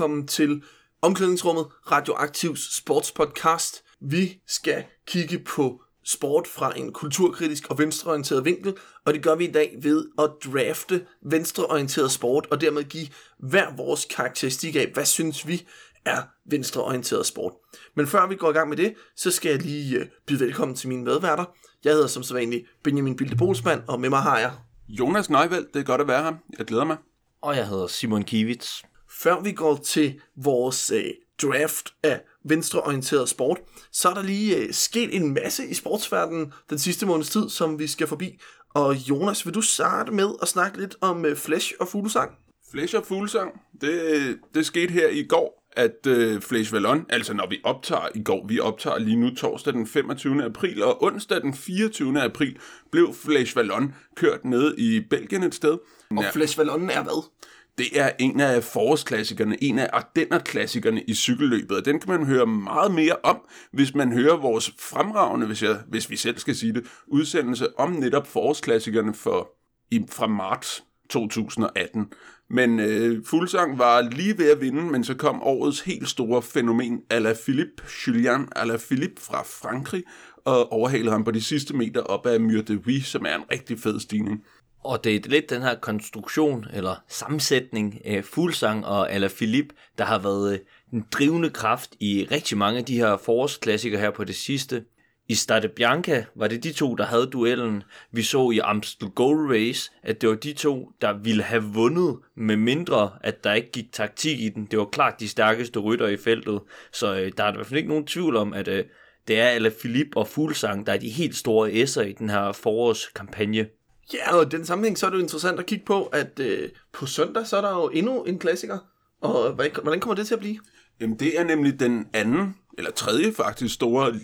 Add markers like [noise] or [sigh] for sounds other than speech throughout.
Velkommen til Omklædningsrummet Radioaktivs sportspodcast. Vi skal kigge på sport fra en kulturkritisk og venstreorienteret vinkel, og det gør vi i dag ved at drafte venstreorienteret sport, og dermed give hver vores karakteristik af, hvad synes vi er venstreorienteret sport. Men før vi går i gang med det, så skal jeg lige øh, byde velkommen til mine medværter. Jeg hedder som sædvanlig Benjamin Bilde Bolsmann, og med mig har jeg Jonas Neuvel, det er godt at være her. Jeg glæder mig. Og jeg hedder Simon Kivits. Før vi går til vores øh, draft af venstreorienteret sport, så er der lige øh, sket en masse i sportsverdenen den sidste måneds tid, som vi skal forbi. Og Jonas, vil du starte med at snakke lidt om øh, Flash og fuglesang? Flash og fuglesang, det, det skete her i går, at øh, Flash Vallon, altså når vi optager i går, vi optager lige nu torsdag den 25. april, og onsdag den 24. april blev Flash Vallon kørt ned i Belgien et sted. Og ja. Flash Vallon er hvad? Det er en af forårsklassikerne, en af ardennerklassikerne i cykelløbet, og den kan man høre meget mere om, hvis man hører vores fremragende, hvis, jeg, hvis vi selv skal sige det, udsendelse om netop forårsklassikerne for, i, fra marts 2018. Men øh, Fuldsang var lige ved at vinde, men så kom årets helt store fænomen, Alaphilippe, Julien Alaphilippe fra Frankrig, og overhalede ham på de sidste meter op ad Mur de Huy, som er en rigtig fed stigning. Og det er lidt den her konstruktion, eller sammensætning af Fuglsang og Philip der har været øh, den drivende kraft i rigtig mange af de her forårsklassikere her på det sidste. I Stade Bianca var det de to, der havde duellen. Vi så i Amstel Gold Race, at det var de to, der ville have vundet, med mindre at der ikke gik taktik i den. Det var klart de stærkeste rytter i feltet, så øh, der er i hvert fald ikke nogen tvivl om, at øh, det er Philip og Fuglsang, der er de helt store S'er i den her forårskampagne. Ja, og i den sammenhæng, så er det jo interessant at kigge på, at øh, på søndag, så er der jo endnu en klassiker. Og hvordan kommer det til at blive? Jamen, det er nemlig den anden, eller tredje faktisk, store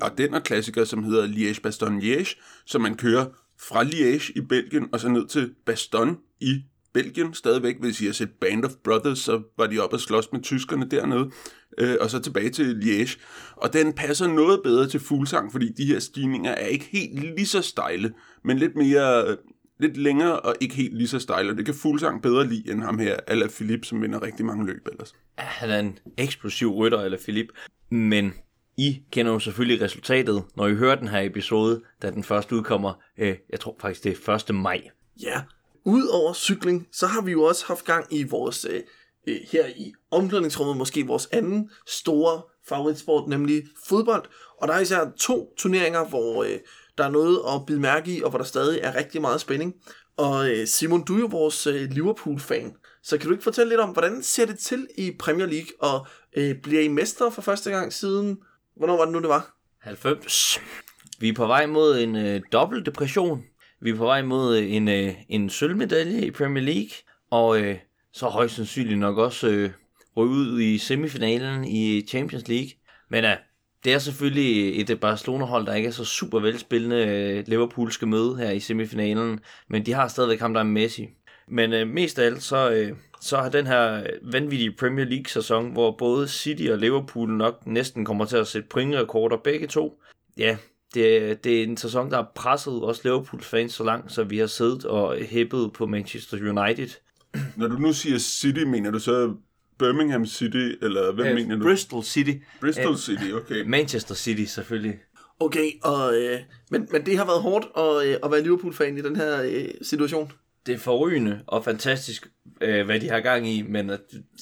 Ardenner-klassiker, som hedder Liège-Bastogne-Liège, som man kører fra Liège i Belgien, og så ned til Bastogne i Belgien stadigvæk. Hvis I har set Band of Brothers, så var de oppe og slås med tyskerne dernede, øh, og så tilbage til Liège. Og den passer noget bedre til fuglsang, fordi de her stigninger er ikke helt lige så stejle, men lidt mere lidt længere og ikke helt lige så stejle, og det kan Fuglsang bedre lide end ham her, Ala Philip, som vinder rigtig mange løb ellers. Ja, han er en eksplosiv rytter, Ala Philip, men I kender jo selvfølgelig resultatet, når I hører den her episode, da den først udkommer, øh, jeg tror faktisk det er 1. maj. Ja, Udover cykling, så har vi jo også haft gang i vores, øh, øh, her i omklædningsrummet, måske vores anden store favoritsport, nemlig fodbold. Og der er især to turneringer, hvor øh, der er noget at bide mærke i, og hvor der stadig er rigtig meget spænding. Og øh, Simon, du er jo vores øh, Liverpool-fan, så kan du ikke fortælle lidt om, hvordan ser det til i Premier League, og øh, bliver I mestre for første gang siden, hvornår var det nu, det var? 90. Vi er på vej mod en øh, dobbelt depression. Vi er på vej mod øh, en, øh, en sølvmedalje i Premier League, og øh, så højst sandsynligt nok også øh, ryge ud i semifinalen i Champions League. Men øh, det er selvfølgelig et øh, Barcelona-hold, der ikke er så super velspillende. Øh, Liverpool skal møde her i semifinalen, men de har stadigvæk ham, der er Messi. Men øh, mest af alt, så, øh, så har den her øh, vanvittige Premier League-sæson, hvor både City og Liverpool nok næsten kommer til at sætte pointrekorder begge to. Ja, det, det er en sæson, der har presset os Liverpools fans så langt, så vi har siddet og hæppet på Manchester United. Når du nu siger City, mener du så Birmingham City, eller hvad uh, mener du? Bristol City. Bristol uh, City, okay. Manchester City, selvfølgelig. Okay, og, øh, men, men det har været hårdt at, øh, at være Liverpool-fan i den her øh, situation. Det er forrygende og fantastisk, øh, hvad de har gang i, men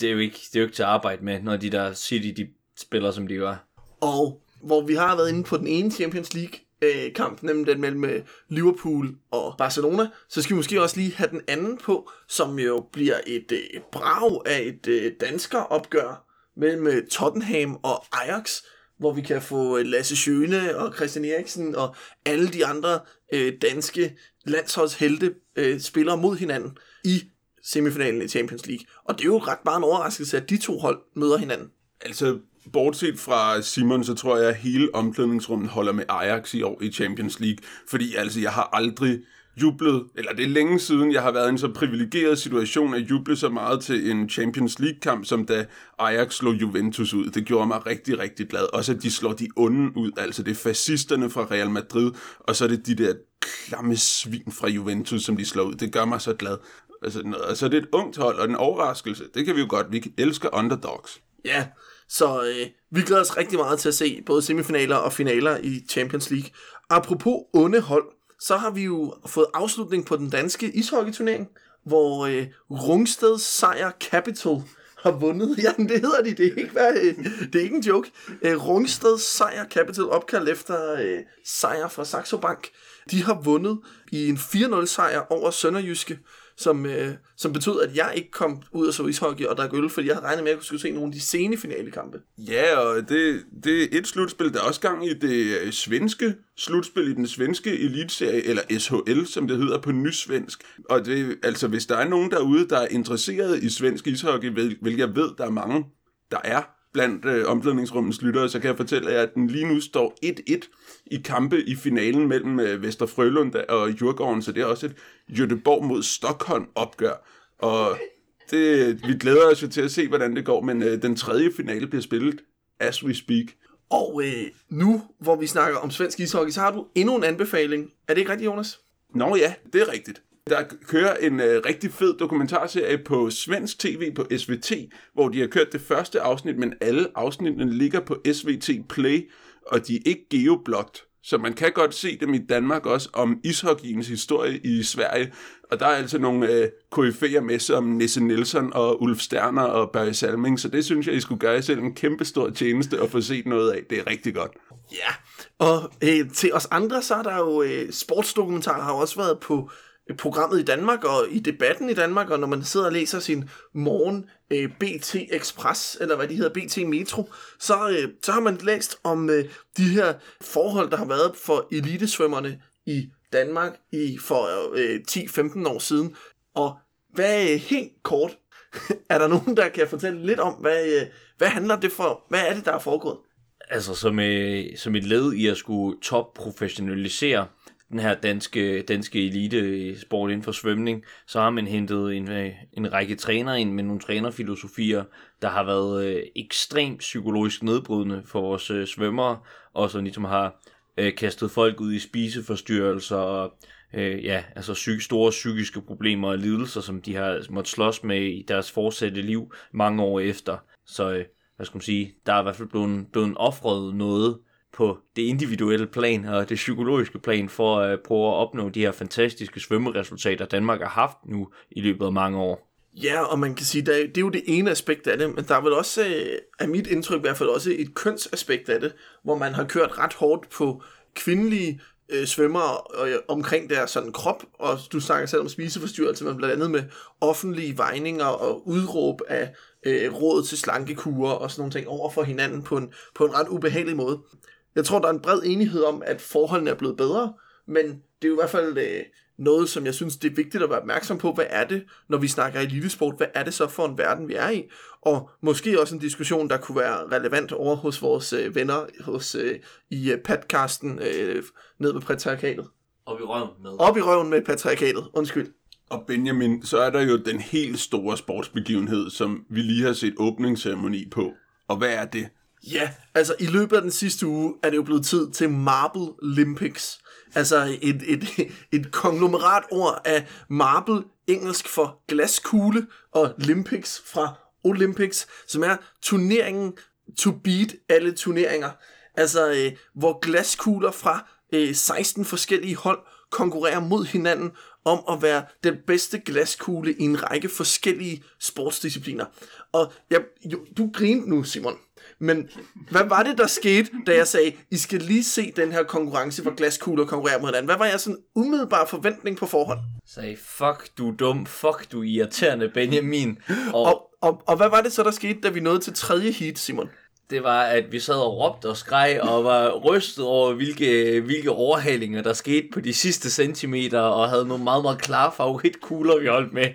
det er, jo ikke, det er jo ikke til at arbejde med, når de der City de spiller, som de gør. Og hvor vi har været inde på den ene Champions League øh, kamp, nemlig den mellem øh, Liverpool og Barcelona, så skal vi måske også lige have den anden på, som jo bliver et øh, brag af et øh, dansker opgør mellem øh, Tottenham og Ajax, hvor vi kan få øh, Lasse Schøne og Christian Eriksen og alle de andre øh, danske landsholdshelte øh, spillere mod hinanden i semifinalen i Champions League. Og det er jo ret bare en overraskelse, at de to hold møder hinanden. Altså, bortset fra Simon, så tror jeg, at hele omklædningsrummet holder med Ajax i år i Champions League. Fordi altså, jeg har aldrig jublet, eller det er længe siden, jeg har været i en så privilegeret situation at juble så meget til en Champions League-kamp, som da Ajax slog Juventus ud. Det gjorde mig rigtig, rigtig glad. Også at de slår de onde ud, altså det er fascisterne fra Real Madrid, og så er det de der klamme svin fra Juventus, som de slår ud. Det gør mig så glad. Altså, altså det er et ungt hold, og en overraskelse. Det kan vi jo godt. Vi elsker underdogs. Ja, så øh, vi glæder os rigtig meget til at se både semifinaler og finaler i Champions League. Apropos onde hold, så har vi jo fået afslutning på den danske ishockeyturnering, hvor øh, Rungsted Sejr Capital har vundet. [laughs] Ja, det hedder de. Det er ikke, hvad, øh, det er ikke en joke. Øh, Rungsted Sejr Capital, opkaldt efter øh, sejr fra Saxo Bank. De har vundet i en 4-0 sejr over Sønderjyske som, øh, som betød, at jeg ikke kom ud og så ishockey og drak øl, fordi jeg havde regnet med, at jeg skulle se nogle af de sene finalekampe. Ja, og det, det er et slutspil. Der er også gang i det øh, svenske slutspil i den svenske elitserie, eller SHL, som det hedder på nysvensk. Og det, altså, hvis der er nogen derude, der er interesseret i svensk ishockey, hvilket jeg ved, der er mange, der er, blandt øh, omklædningsrummets lyttere, så kan jeg fortælle jer, at den lige nu står 1-1 i kampe i finalen mellem øh, Vester Frølund og Djurgården, så det er også et Göteborg mod Stockholm opgør. Og det, vi glæder os jo til at se, hvordan det går, men øh, den tredje finale bliver spillet as we speak. Og øh, nu, hvor vi snakker om svensk ishockey, så har du endnu en anbefaling. Er det ikke rigtigt, Jonas? Nå ja, det er rigtigt. Der kører en øh, rigtig fed dokumentarserie på svensk tv på SVT, hvor de har kørt det første afsnit, men alle afsnittene ligger på SVT Play, og de er ikke geoblocked. Så man kan godt se dem i Danmark også om ishockeyens historie i Sverige. Og der er altså nogle øh, KF'er med som Nisse Nielsen og Ulf Sterner og Børge Salming, så det synes jeg, I skulle gøre jer selv en kæmpe stor tjeneste at få set noget af. Det er rigtig godt. Ja, og øh, til os andre, så er der jo øh, sportsdokumentarer har også været på Øh, programmet i Danmark og i debatten i Danmark, og når man sidder og læser sin morgen øh, BT Express, eller hvad de hedder, BT Metro, så, øh, så har man læst om øh, de her forhold, der har været for elitesvømmerne i Danmark i for øh, 10-15 år siden. Og hvad øh, helt kort, [laughs] er der nogen, der kan fortælle lidt om, hvad, øh, hvad handler det for, hvad er det, der er foregået? Altså som, øh, som et led i at skulle topprofessionalisere den her danske, danske elite øh, sport inden for svømning, så har man hentet en, øh, en række trænere ind med nogle trænerfilosofier, der har været øh, ekstremt psykologisk nedbrydende for vores øh, svømmere, og som ligesom har øh, kastet folk ud i spiseforstyrrelser og øh, ja, altså psy- store psykiske problemer og lidelser, som de har måttet slås med i deres fortsatte liv mange år efter. Så øh, hvad skal man sige, der er i hvert fald blevet, blevet offret noget på det individuelle plan og det psykologiske plan for at prøve at opnå de her fantastiske svømmeresultater, Danmark har haft nu i løbet af mange år. Ja, og man kan sige, at det er jo det ene aspekt af det, men der er vel også, af øh, mit indtryk i hvert fald også, et kønsaspekt af det, hvor man har kørt ret hårdt på kvindelige øh, svømmere øh, omkring deres sådan krop, og du snakker selv om spiseforstyrrelse, men blandt andet med offentlige vejninger og udråb af øh, råd til slankekurer og sådan nogle ting over for hinanden på en, på en ret ubehagelig måde. Jeg tror, der er en bred enighed om, at forholdene er blevet bedre, men det er jo i hvert fald øh, noget, som jeg synes, det er vigtigt at være opmærksom på. Hvad er det, når vi snakker elitesport? Hvad er det så for en verden, vi er i? Og måske også en diskussion, der kunne være relevant over hos vores øh, venner hos, øh, i øh, podcasten øh, ned med patriarkatet. Op i røven med. Op i røven med patriarkatet, undskyld. Og Benjamin, så er der jo den helt store sportsbegivenhed, som vi lige har set åbningsceremoni på. Og hvad er det? Ja, altså i løbet af den sidste uge er det jo blevet tid til Marble Olympics. Altså et, et, et konglomerat ord af marble, engelsk for glaskugle, og Olympics fra Olympics, som er turneringen to beat alle turneringer. Altså øh, hvor glaskugler fra øh, 16 forskellige hold konkurrerer mod hinanden om at være den bedste glaskugle i en række forskellige sportsdiscipliner. Og ja, jo, du griner nu, Simon. Men hvad var det, der skete, da jeg sagde, I skal lige se den her konkurrence, hvor glaskugler konkurrerer mod hinanden? Hvad var jeg sådan umiddelbar forventning på forhånd? Sagde, fuck du dum, fuck du er irriterende Benjamin. Og, Og, og, og hvad var det så, der skete, da vi nåede til tredje heat, Simon? Det var, at vi sad og råbte og skreg og var rystet over, hvilke, hvilke overhalinger der skete på de sidste centimeter, og havde nogle meget, meget klare favoritkugler, vi holdt med.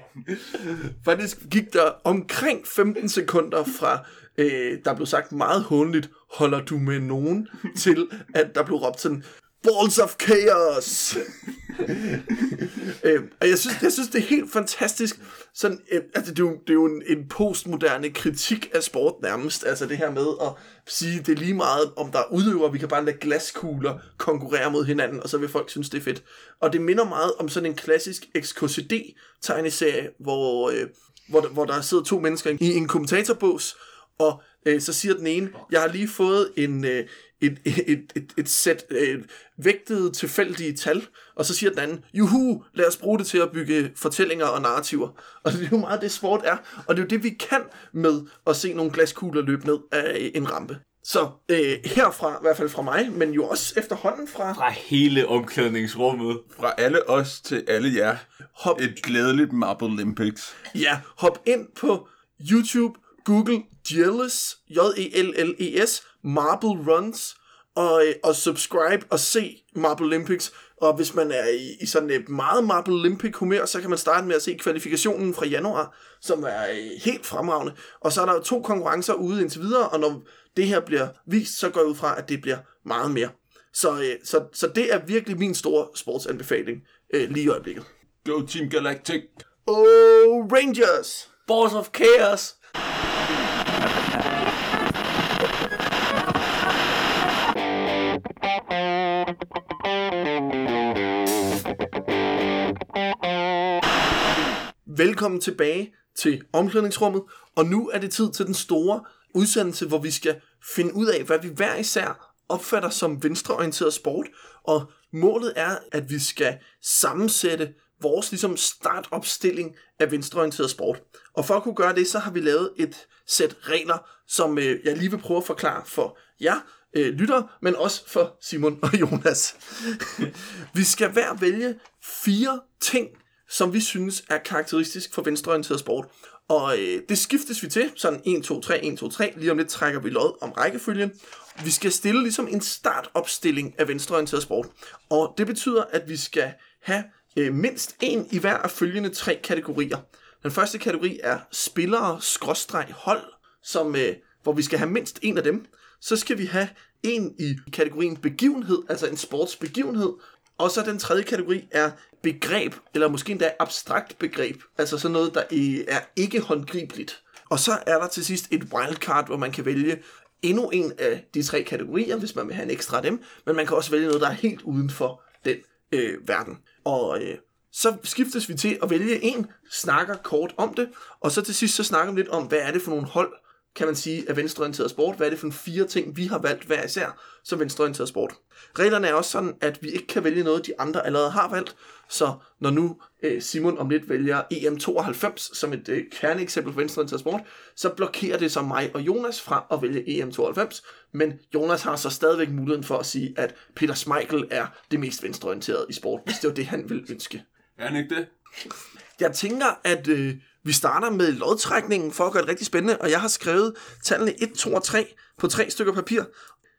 Faktisk gik der omkring 15 sekunder fra, øh, der blev sagt meget håndligt, holder du med nogen, til at der blev råbt sådan, Balls of Chaos! [laughs] øh, og jeg synes, jeg synes, det er helt fantastisk. Sådan, øh, altså, det, er jo, det er jo en, en postmoderne kritik af sport nærmest. Altså det her med at sige, det er lige meget, om der er udøvere, vi kan bare lade glaskugler konkurrere mod hinanden, og så vil folk synes, det er fedt. Og det minder meget om sådan en klassisk XKCD-tegneserie, hvor, øh, hvor, hvor der sidder to mennesker i en kommentatorbås, og øh, så siger den ene, jeg har lige fået en, øh, et, et, et, et sæt øh, vægtede tilfældige tal, og så siger den anden, juhu, lad os bruge det til at bygge fortællinger og narrativer. [laughs] Og det er jo meget det sport er, og det er jo det, vi kan med at se nogle glaskugler løbe ned af en rampe. Så øh, herfra, i hvert fald fra mig, men jo også efterhånden fra Fra hele omklædningsrummet. Fra alle os til alle jer. Hop. Et glædeligt Marble Olympics. Ja, hop ind på YouTube, Google Jealous, J-E-L-L-E-S, Marble Runs, og, øh, og subscribe og se Marble Olympics. Og hvis man er i, i sådan et meget Marble Olympic humør, så kan man starte med at se kvalifikationen fra januar, som er øh, helt fremragende. Og så er der jo to konkurrencer ude indtil videre, og når det her bliver vist, så går jeg ud fra, at det bliver meget mere. Så, øh, så, så det er virkelig min store sportsanbefaling øh, lige i øjeblikket. Go Team Galactic. Oh, Rangers! Balls of Chaos. Velkommen tilbage til omklædningsrummet, og nu er det tid til den store udsendelse, hvor vi skal finde ud af, hvad vi hver især opfatter som venstreorienteret sport, og målet er, at vi skal sammensætte vores ligesom startopstilling af venstreorienteret sport. Og for at kunne gøre det, så har vi lavet et sæt regler, som øh, jeg lige vil prøve at forklare for jer øh, lyttere, men også for Simon og Jonas. [laughs] vi skal hver vælge fire ting, som vi synes er karakteristisk for venstreorienteret sport. Og øh, det skiftes vi til, sådan 1, 2, 3, 1, 2, 3. Lige om lidt trækker vi lod om rækkefølgen. Vi skal stille ligesom en startopstilling af venstreorienteret sport. Og det betyder, at vi skal have øh, mindst en i hver af følgende tre kategorier. Den første kategori er spillere-hold, som, øh, hvor vi skal have mindst en af dem. Så skal vi have en i kategorien begivenhed, altså en sportsbegivenhed, og så den tredje kategori er begreb, eller måske endda abstrakt begreb, altså sådan noget, der er ikke håndgribeligt. Og så er der til sidst et wildcard, hvor man kan vælge endnu en af de tre kategorier, hvis man vil have en ekstra af dem, men man kan også vælge noget, der er helt uden for den øh, verden. Og øh, så skiftes vi til at vælge en, snakker kort om det, og så til sidst så snakker vi lidt om, hvad er det for nogle hold, kan man sige, af venstreorienteret sport. Hvad er det for fire ting, vi har valgt hver især som venstreorienteret sport? Reglerne er også sådan, at vi ikke kan vælge noget, de andre allerede har valgt. Så når nu øh, Simon om lidt vælger EM92 som et øh, kerneeksempel for venstreorienteret sport, så blokerer det så mig og Jonas fra at vælge EM92. Men Jonas har så stadigvæk muligheden for at sige, at Peter Schmeichel er det mest venstreorienterede i sport, hvis det var det, han ville ønske. Er han ikke det? Jeg tænker, at øh, vi starter med lodtrækningen for at gøre det rigtig spændende, og jeg har skrevet tallene 1, 2 og 3 på tre stykker papir.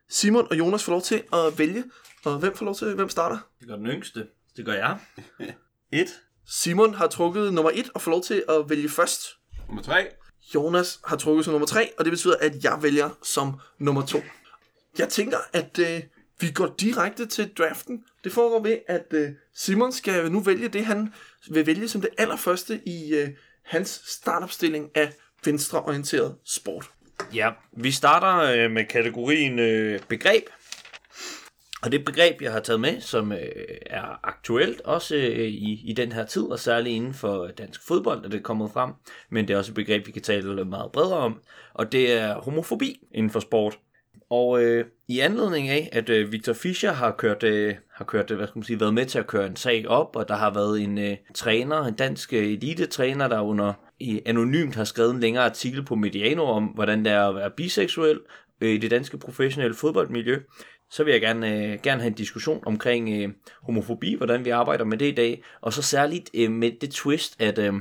Simon og Jonas får lov til at vælge, og hvem får lov til, hvem starter? Det gør den yngste. Det gør jeg. [laughs] Et. Simon har trukket nummer 1 og får lov til at vælge først. Nummer tre. Jonas har trukket som nummer 3, og det betyder, at jeg vælger som nummer 2. Jeg tænker, at øh, vi går direkte til draften. Det foregår ved, at øh, Simon skal nu vælge det, han vil vælge som det allerførste i øh, hans startopstilling af venstreorienteret sport. Ja, vi starter øh, med kategorien øh, begreb. Og det begreb, jeg har taget med, som øh, er aktuelt også øh, i, i den her tid, og særligt inden for dansk fodbold, at det er kommet frem. Men det er også et begreb, vi kan tale meget bredere om. Og det er homofobi inden for sport. Og øh, i anledning af, at øh, Victor Fischer har kørt, øh, har kørt, hvad skal man sige, været med til at køre en sag op, og der har været en øh, træner, en dansk øh, elite-træner, der under i, anonymt har skrevet en længere artikel på Mediano om, hvordan det er at være biseksuel, øh, i det danske professionelle fodboldmiljø, så vil jeg gerne, øh, gerne have en diskussion omkring øh, homofobi, hvordan vi arbejder med det i dag, og så særligt øh, med det twist, at øh,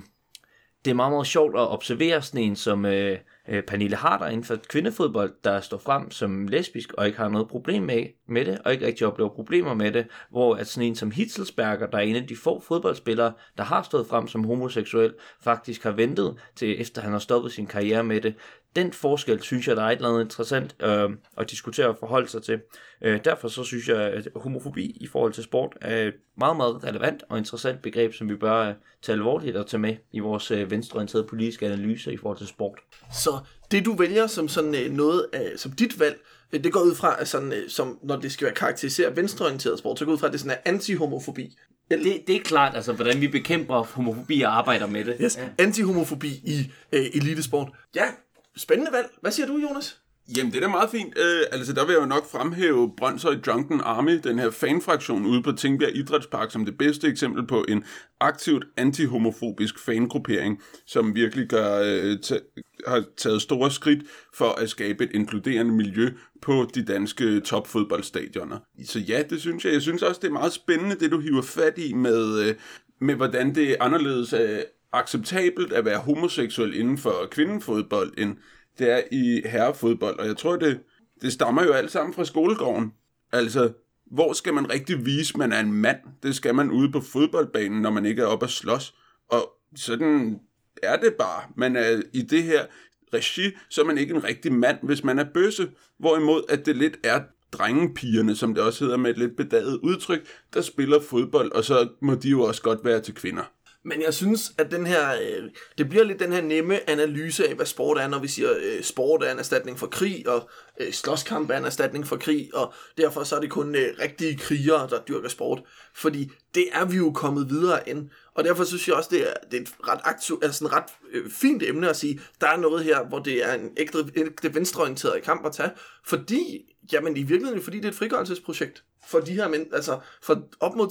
det er meget, meget sjovt at observere sådan en som øh, øh, Pernille Harder inden for kvindefodbold, der står frem som lesbisk og ikke har noget problem med, med det, og ikke rigtig oplever problemer med det, hvor at sådan en som Hitzelsberger, der er en af de få fodboldspillere, der har stået frem som homoseksuel, faktisk har ventet til efter han har stoppet sin karriere med det. Den forskel synes jeg, der er et eller andet interessant øh, at diskutere og forholde sig til. Øh, derfor så synes jeg, at homofobi i forhold til sport er et meget, meget relevant og interessant begreb, som vi bør øh, tage alvorligt og tage med i vores øh, venstreorienterede politiske analyse i forhold til sport. Så det du vælger som sådan øh, noget af, som dit valg, øh, det går ud fra, at sådan, øh, som, når det skal være karakteriseret venstreorienteret sport, så går ud fra, at det sådan er anti-homofobi. Det, det er klart, altså hvordan vi bekæmper homofobi og arbejder med det. Yes, ja. anti-homofobi i øh, elitesport. Ja, spændende valg. Hvad siger du, Jonas? Jamen, det er da meget fint. Øh, altså, der vil jeg jo nok fremhæve Brøndshøj Drunken Army, den her fanfraktion ude på Tingbjerg Idrætspark, som det bedste eksempel på en aktivt antihomofobisk fangruppering, som virkelig gør, øh, har taget store skridt for at skabe et inkluderende miljø på de danske topfodboldstadioner. Så ja, det synes jeg. Jeg synes også, det er meget spændende, det du hiver fat i med, øh, med hvordan det er anderledes øh, acceptabelt at være homoseksuel inden for kvindefodbold, end det er i herrefodbold. Og jeg tror, det, det stammer jo alt sammen fra skolegården. Altså, hvor skal man rigtig vise, at man er en mand? Det skal man ude på fodboldbanen, når man ikke er oppe at slås. Og sådan er det bare. Man er i det her regi, så er man ikke en rigtig mand, hvis man er bøsse. Hvorimod, at det lidt er drengepigerne, som det også hedder med et lidt bedaget udtryk, der spiller fodbold, og så må de jo også godt være til kvinder. Men jeg synes, at den her, øh, det bliver lidt den her nemme analyse af, hvad sport er, når vi siger, øh, sport er en erstatning for krig, og øh, slåskamp er en erstatning for krig, og derfor så er det kun øh, rigtige krigere, der dyrker sport. Fordi det er vi jo kommet videre ind, og derfor synes jeg også, det er, det er et ret, aktu, altså en ret øh, fint emne at sige, der er noget her, hvor det er en ægte, ægte venstreorienteret kamp at tage, fordi, jamen i virkeligheden, fordi det er et frigørelsesprojekt. For de her men, altså for op mod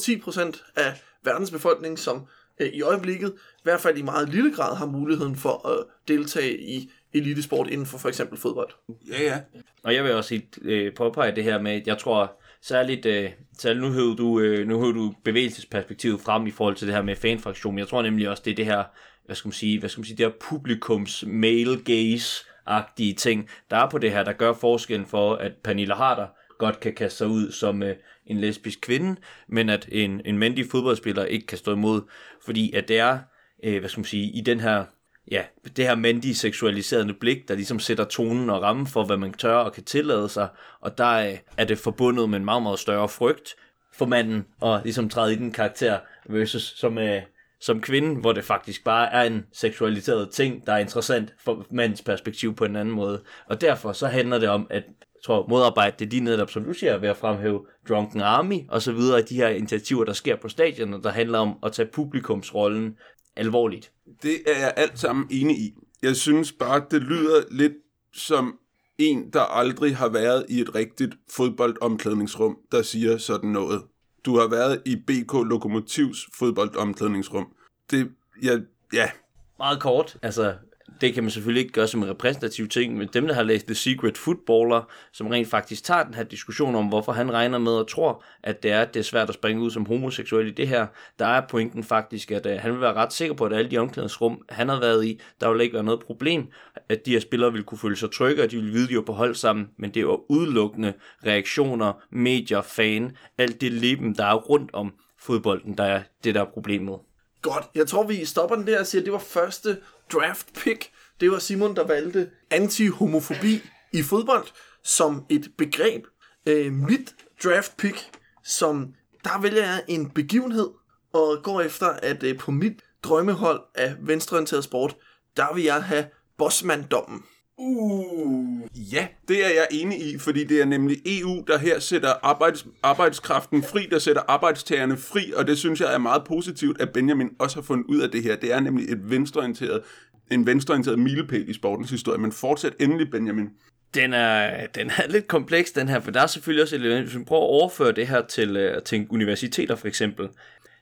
10% af verdens befolkning, som øh, i øjeblikket, i hvert fald i meget lille grad, har muligheden for at deltage i elitesport inden for for eksempel fodbold. Ja, ja. Og jeg vil også øh, påpege det her med, at jeg tror særligt, øh, særligt nu hører du, øh, nu hører du bevægelsesperspektivet frem i forhold til det her med fanfraktion. Jeg tror nemlig også, det er det her, hvad skal man sige, hvad skal man sige, det her publikums male gaze agtige ting, der er på det her, der gør forskellen for, at Pernille Harder godt kan kaste sig ud som øh, en lesbisk kvinde, men at en, en mandlig fodboldspiller ikke kan stå imod, fordi at det er, øh, hvad skal man sige, i den her, ja, det her mandlige seksualiserende blik, der ligesom sætter tonen og rammen for, hvad man tør og kan tillade sig, og der øh, er det forbundet med en meget, meget større frygt for manden, og ligesom træde i den karakter, versus som, øh, som kvinde, hvor det faktisk bare er en seksualiseret ting, der er interessant for mandens perspektiv på en anden måde. Og derfor så handler det om, at tror, modarbejde det de netop, som du siger, ved at fremhæve Drunken Army og så videre, de her initiativer, der sker på stadion, der handler om at tage publikumsrollen alvorligt. Det er jeg alt sammen enig i. Jeg synes bare, det lyder lidt som en, der aldrig har været i et rigtigt fodboldomklædningsrum, der siger sådan noget. Du har været i BK Lokomotivs fodboldomklædningsrum. Det, ja, ja. Meget kort, altså det kan man selvfølgelig ikke gøre som en repræsentativ ting, men dem, der har læst The Secret Footballer, som rent faktisk tager den her diskussion om, hvorfor han regner med og tror, at det er, at det er svært at springe ud som homoseksuel i det her, der er pointen faktisk, at øh, han vil være ret sikker på, at alle de omklædningsrum, han har været i, der vil ikke være noget problem, at de her spillere vil kunne føle sig trygge, og de vil vide, at de var på hold sammen, men det var udelukkende reaktioner, medier, fan, alt det leben, der er rundt om fodbolden, der er det, der er problemet. Godt, jeg tror vi stopper den der og siger, at det var første draft pick. Det var Simon, der valgte anti-homofobi i fodbold som et begreb. Øh, mit draft pick, som der vælger jeg en begivenhed, og går efter, at øh, på mit drømmehold af venstreorienteret sport, der vil jeg have bossmanddommen. Uh, ja, det er jeg enig i, fordi det er nemlig EU, der her sætter arbejds, arbejdskraften fri, der sætter arbejdstagerne fri, og det synes jeg er meget positivt, at Benjamin også har fundet ud af det her. Det er nemlig et venstreorienteret, en venstreorienteret milepæl i sportens historie, men fortsæt endelig, Benjamin. Den er, den er lidt kompleks, den her, for der er selvfølgelig også et element, hvis man prøver at overføre det her til, øh, til universiteter for eksempel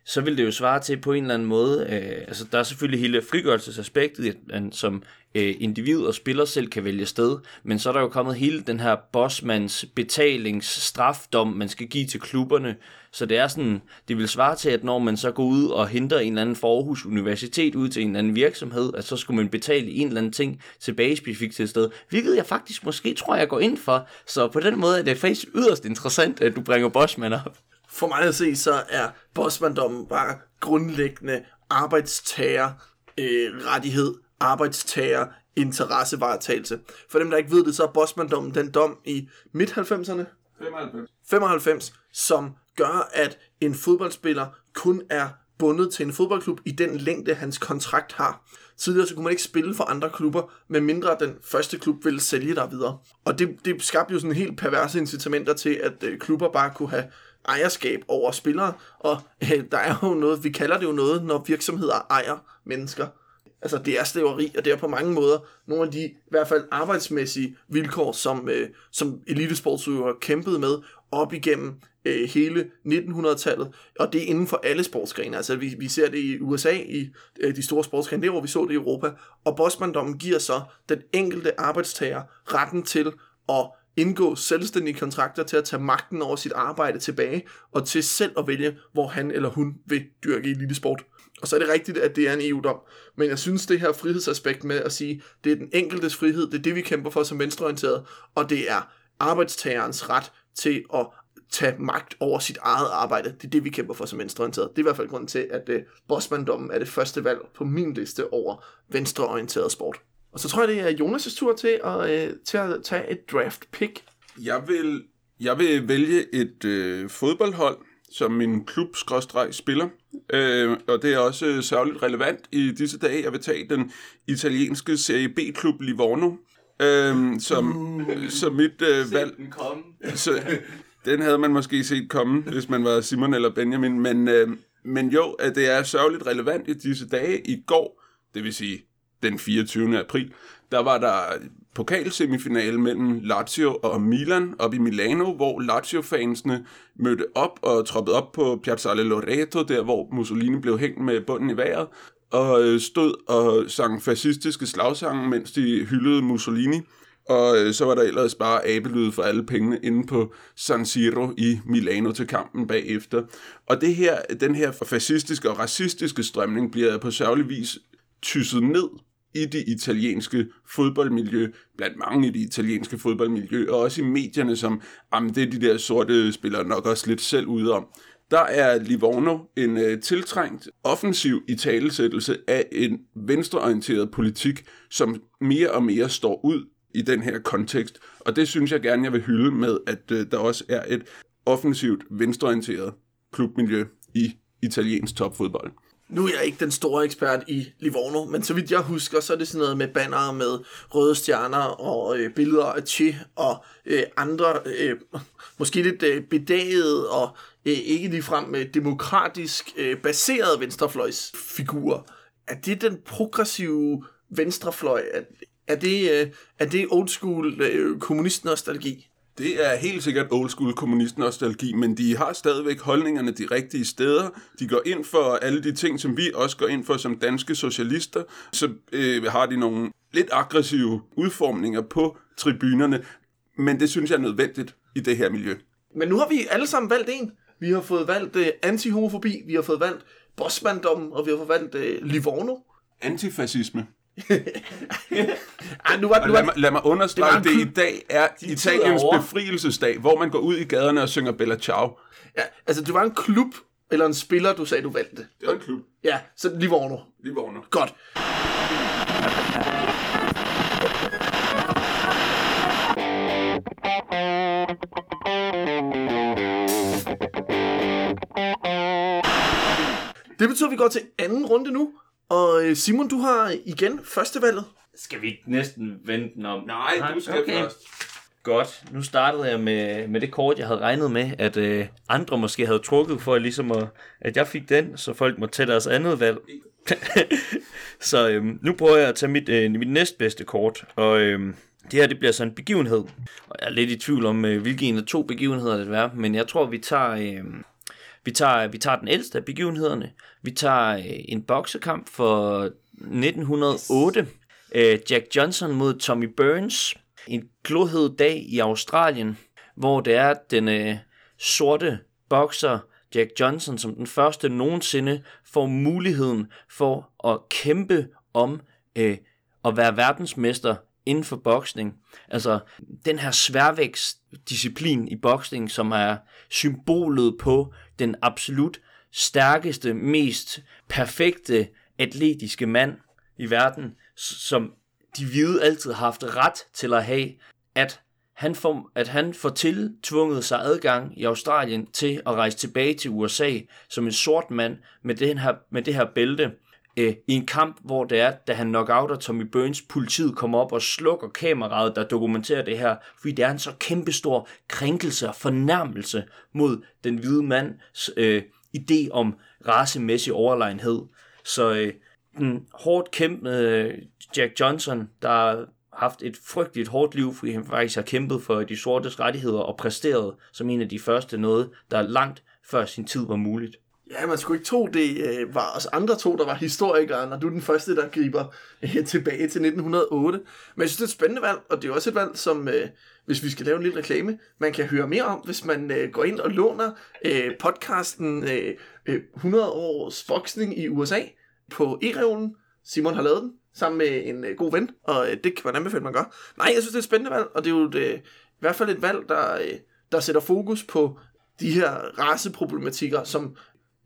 så vil det jo svare til på en eller anden måde, øh, altså der er selvfølgelig hele frigørelsesaspektet, at man som øh, individ og spiller selv kan vælge sted, men så er der jo kommet hele den her bossmands betalingsstrafdom, man skal give til klubberne, så det er sådan, det vil svare til, at når man så går ud og henter en eller anden for Aarhus Universitet ud til en eller anden virksomhed, at så skulle man betale en eller anden ting tilbage specifikt til et sted, hvilket jeg faktisk måske tror, jeg går ind for, så på den måde er det faktisk yderst interessant, at du bringer bossmand op. For mig at se, så er bossmanddommen bare grundlæggende arbejdstager øh, rettighed, arbejdstager interessevaretagelse. For dem, der ikke ved det, så er bossmanddommen den dom i midt-90'erne, 95. 95, som gør, at en fodboldspiller kun er bundet til en fodboldklub i den længde, hans kontrakt har. Tidligere så kunne man ikke spille for andre klubber, medmindre den første klub ville sælge dig videre. Og det, det skabte jo sådan helt perverse incitamenter til, at øh, klubber bare kunne have ejerskab over spillere. Og øh, der er jo noget, vi kalder det jo noget, når virksomheder ejer mennesker. Altså det er slaveri, og det er på mange måder nogle af de i hvert fald arbejdsmæssige vilkår, som, øh, som elitesportsudøvere kæmpede med op igennem øh, hele 1900-tallet, og det er inden for alle sportsgrene. Altså vi, vi ser det i USA, i øh, de store sportsgrene, der hvor vi så det i Europa, og bossmanddommen giver så den enkelte arbejdstager retten til at indgå selvstændige kontrakter til at tage magten over sit arbejde tilbage, og til selv at vælge, hvor han eller hun vil dyrke elitesport. Og så er det rigtigt, at det er en EU-dom. Men jeg synes, det her frihedsaspekt med at sige, det er den enkeltes frihed, det er det, vi kæmper for som venstreorienteret, og det er arbejdstagerens ret til at tage magt over sit eget arbejde. Det er det, vi kæmper for som venstreorienteret. Det er i hvert fald grunden til, at uh, Bosman-dommen er det første valg på min liste over venstreorienteret sport. Og så tror jeg, det er Jonas' tur til at, uh, til at tage et draft pick. Jeg vil, jeg vil vælge et øh, fodboldhold, som min klub spiller. Øh, og det er også særligt relevant i disse dage. Jeg vil tage den italienske Serie B-klub Livorno, øh, som, uh, som mit øh, valg. Så, den havde man måske set komme, hvis man var Simon eller Benjamin. Men, øh, men jo, at det er sørgeligt relevant i disse dage. I går, det vil sige den 24. april, der var der pokalsemifinale mellem Lazio og Milan op i Milano, hvor Lazio-fansene mødte op og troppede op på Piazzale Loreto, der hvor Mussolini blev hængt med bunden i vejret, og øh, stod og sang fascistiske slagsange, mens de hyldede Mussolini. Og øh, så var der ellers bare abelyd for alle pengene inde på San Siro i Milano til kampen bagefter. Og det her, den her fascistiske og racistiske strømning bliver på sørgelig vis tysset ned i det italienske fodboldmiljø, blandt mange i det italienske fodboldmiljø, og også i medierne, som, jamen det er de der sorte spillere nok også lidt selv ude om. Der er Livorno en øh, tiltrængt offensiv i talesættelse af en venstreorienteret politik, som mere og mere står ud i den her kontekst. Og det synes jeg gerne, jeg vil hylde med, at øh, der også er et offensivt venstreorienteret klubmiljø i italiensk topfodbold. Nu er jeg ikke den store ekspert i Livorno, men så vidt jeg husker, så er det sådan noget med bannere med røde stjerner og øh, billeder af Che og øh, andre, øh, måske lidt øh, bedagede og øh, ikke ligefrem øh, demokratisk øh, baserede venstrefløjsfigurer. Er det den progressive venstrefløj? Er, er det, øh, er det old school øh, kommunistnostalgi? Det er helt sikkert old school kommunist-nostalgi, men de har stadigvæk holdningerne de rigtige steder. De går ind for alle de ting, som vi også går ind for som danske socialister. Så øh, har de nogle lidt aggressive udformninger på tribunerne, men det synes jeg er nødvendigt i det her miljø. Men nu har vi alle sammen valgt en. Vi har fået valgt uh, antihomofobi, vi har fået valgt bossmanddommen, og vi har fået valgt uh, Livorno. Antifascisme. Ej, nu var, nu lad, var, mig, lad mig understrege, Det var det i dag er De Italiens befrielsesdag, hvor man går ud i gaderne og synger Bella Ciao. ja, altså, det var en klub, eller en spiller, du sagde, du valgte. Det er en klub. Ja, så Livorno. Vågner. Godt. Det betyder, at vi går til anden runde nu. Og øh, Simon, du har igen førstevalget. Skal vi næsten vente den om? Nej, du skal først. Godt. Nu startede jeg med, med det kort, jeg havde regnet med, at øh, andre måske havde trukket for, ligesom at, at jeg fik den, så folk må tage deres andet valg. [laughs] så øhm, nu prøver jeg at tage mit, øh, mit næstbedste kort, og øhm, det her det bliver så en begivenhed. Og jeg er lidt i tvivl om, øh, hvilken en af to begivenheder det vil være, men jeg tror, vi tager, øh, vi tager, vi tager den ældste af begivenhederne. Vi tager øh, en boksekamp for 1908. Øh, Jack Johnson mod Tommy Burns. En glohed dag i Australien, hvor det er den øh, sorte bokser Jack Johnson som den første nogensinde får muligheden for at kæmpe om øh, at være verdensmester inden for boksning. Altså den her sværvægtsdisciplin i boksning, som er symbolet på den absolut stærkeste, mest perfekte atletiske mand i verden, som de hvide altid har haft ret til at have, at han får, at han får tiltvunget sig adgang i Australien til at rejse tilbage til USA som en sort mand med det her, med det her bælte øh, i en kamp, hvor det er, da han knockouter Tommy Burns, politiet kommer op og slukker kameraet, der dokumenterer det her, fordi det er en så kæmpestor krænkelse og fornærmelse mod den hvide mands øh, idé om racemæssig overlegenhed. Så øh, den hårdt kæmpende øh, Jack Johnson, der har haft et frygteligt hårdt liv, fordi han faktisk har kæmpet for de sortes rettigheder og præsteret som en af de første noget, der langt før sin tid var muligt. Ja, man skulle ikke tro, det øh, var os andre to, der var historikere, når du er den første, der griber øh, tilbage til 1908. Men jeg synes, det er et spændende valg, og det er også et valg, som, øh, hvis vi skal lave en lille reklame, man kan høre mere om, hvis man øh, går ind og låner øh, podcasten øh, øh 100 års boksning i USA på e-reolen. Simon har lavet den sammen med en øh, god ven, og øh, det kan man anbefale, man gør. Nej, jeg synes, det er et spændende valg, og det er jo et, øh, i hvert fald et valg, der, øh, der sætter fokus på de her raceproblematikker, som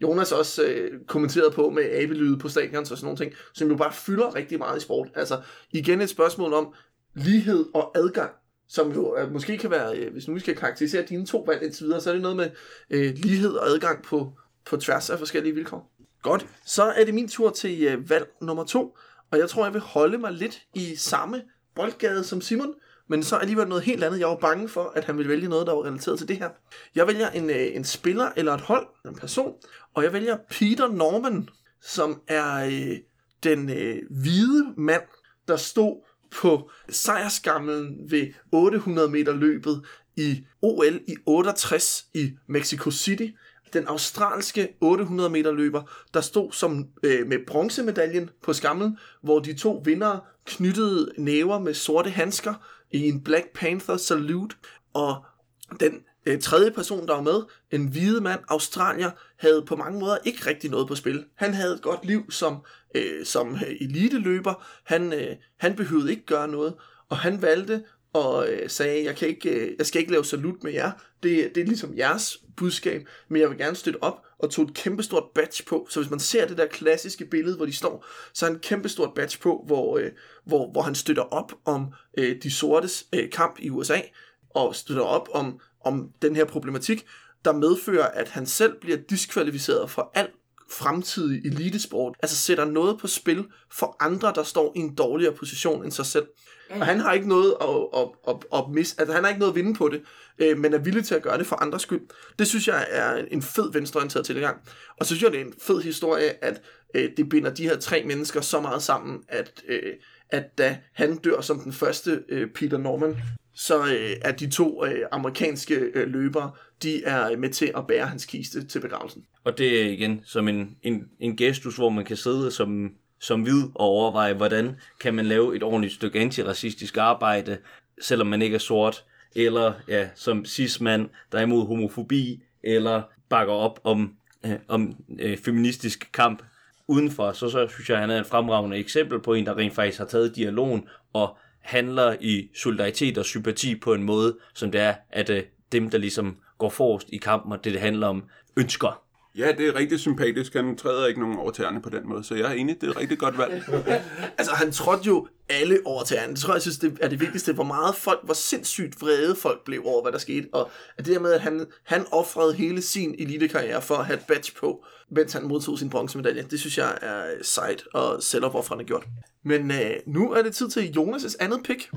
Jonas også øh, kommenterede på med abelyde på stadion og sådan nogle ting, som jo bare fylder rigtig meget i sport. Altså igen et spørgsmål om lighed og adgang, som jo øh, måske kan være, øh, hvis nu vi skal karakterisere dine to valg indtil videre, så er det noget med øh, lighed og adgang på, på tværs af forskellige vilkår. Godt, så er det min tur til øh, valg nummer to, og jeg tror, jeg vil holde mig lidt i samme boldgade som Simon, men så alligevel noget helt andet. Jeg var bange for, at han ville vælge noget, der var relateret til det her. Jeg vælger en, øh, en spiller eller et hold, en person, og jeg vælger Peter Norman, som er øh, den øh, hvide mand, der stod på sejrskamlen ved 800 meter løbet i OL i 68 i Mexico City. Den australske 800 meter løber, der stod som øh, med bronzemedaljen på skamlen, hvor de to vinder knyttede næver med sorte handsker i en Black Panther salute, og den øh, tredje person, der var med, en hvide mand, australier, havde på mange måder ikke rigtig noget på spil. Han havde et godt liv som, øh, som øh, eliteløber, han, øh, han behøvede ikke gøre noget, og han valgte og øh, sagde, jeg, kan ikke, øh, jeg skal ikke lave salut med jer, det, det er ligesom jeres budskab, men jeg vil gerne støtte op, og tog et kæmpestort badge på. Så hvis man ser det der klassiske billede, hvor de står, så er en kæmpestort badge på, hvor, øh, hvor, hvor han støtter op om øh, de sortes øh, kamp i USA, og støtter op om, om den her problematik, der medfører, at han selv bliver diskvalificeret for alt fremtidig elitesport. Altså sætter noget på spil for andre, der står i en dårligere position end sig selv. Og han har ikke noget at, at, at, at mis, altså han har ikke noget at vinde på det, øh, men er villig til at gøre det for andres skyld. Det synes jeg er en fed venstreorienteret tilgang. Og så synes jeg, det er en fed historie, at øh, det binder de her tre mennesker så meget sammen, at, øh, at da han dør som den første øh, Peter Norman, så øh, er de to øh, amerikanske øh, løbere, de er øh, med til at bære hans kiste til begravelsen. Og det er igen som en, en, en gestus, hvor man kan sidde som, som hvid og overveje, hvordan kan man lave et ordentligt stykke antiracistisk arbejde, selvom man ikke er sort, eller ja, som cis-mand, der er imod homofobi, eller bakker op om, øh, om øh, feministisk kamp udenfor, så, så synes jeg, at han er et fremragende eksempel på en, der rent faktisk har taget dialogen og handler i solidaritet og sympati på en måde, som det er, at øh, dem, der ligesom går forrest i kampen, og det, det handler om, ønsker. Ja, det er rigtig sympatisk. Han træder ikke nogen over tæerne på den måde, så jeg er enig, det er et rigtig godt valg. [laughs] altså, han trådte jo alle over tæerne. Det tror jeg, jeg synes, det er det vigtigste. Hvor meget folk, hvor sindssygt vrede folk blev over, hvad der skete. Og at det der med, at han, han offrede hele sin elitekarriere for at have et badge på, mens han modtog sin bronzemedalje, det synes jeg er sejt og selvopoffrende gjort. Men øh, nu er det tid til Jonas' andet pick.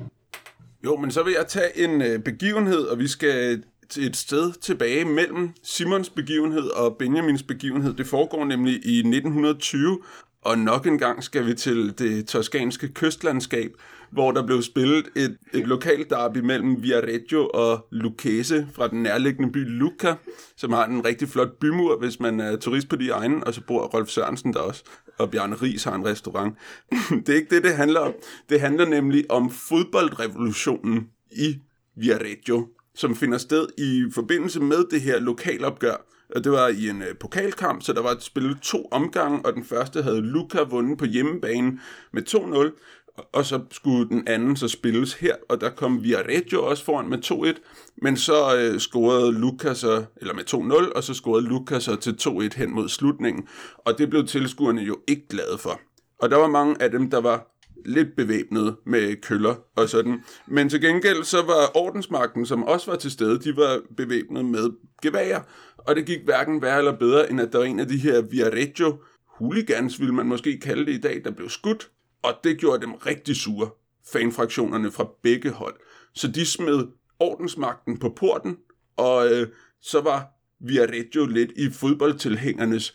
Jo, men så vil jeg tage en øh, begivenhed, og vi skal til et sted tilbage mellem Simons begivenhed og Benjamins begivenhed. Det foregår nemlig i 1920, Og nok en gang skal vi til det toskanske kystlandskab, hvor der blev spillet et, et lokalt derby mellem Viareggio og Lucchese fra den nærliggende by Lucca, som har en rigtig flot bymur, hvis man er turist på de egne, og så bor Rolf Sørensen der også, og Bjarne Ries har en restaurant. [laughs] det er ikke det, det handler om. Det handler nemlig om fodboldrevolutionen i Viareggio, som finder sted i forbindelse med det her lokalopgør. Og det var i en øh, pokalkamp, så der var spillet to omgange, og den første havde Luca vundet på hjemmebane med 2-0, og så skulle den anden så spilles her, og der kom Viareggio også foran med 2-1, men så øh, scorede Luca så, eller med 2-0, og så scorede Luca så til 2-1 hen mod slutningen, og det blev tilskuerne jo ikke glade for. Og der var mange af dem, der var lidt bevæbnet med køller og sådan. Men til gengæld så var ordensmagten, som også var til stede, de var bevæbnet med geværer. Og det gik hverken værre eller bedre, end at der var en af de her Viareggio hooligans, vil man måske kalde det i dag, der blev skudt. Og det gjorde dem rigtig sure, fanfraktionerne fra begge hold. Så de smed ordensmagten på porten, og øh, så var Viareggio lidt i fodboldtilhængernes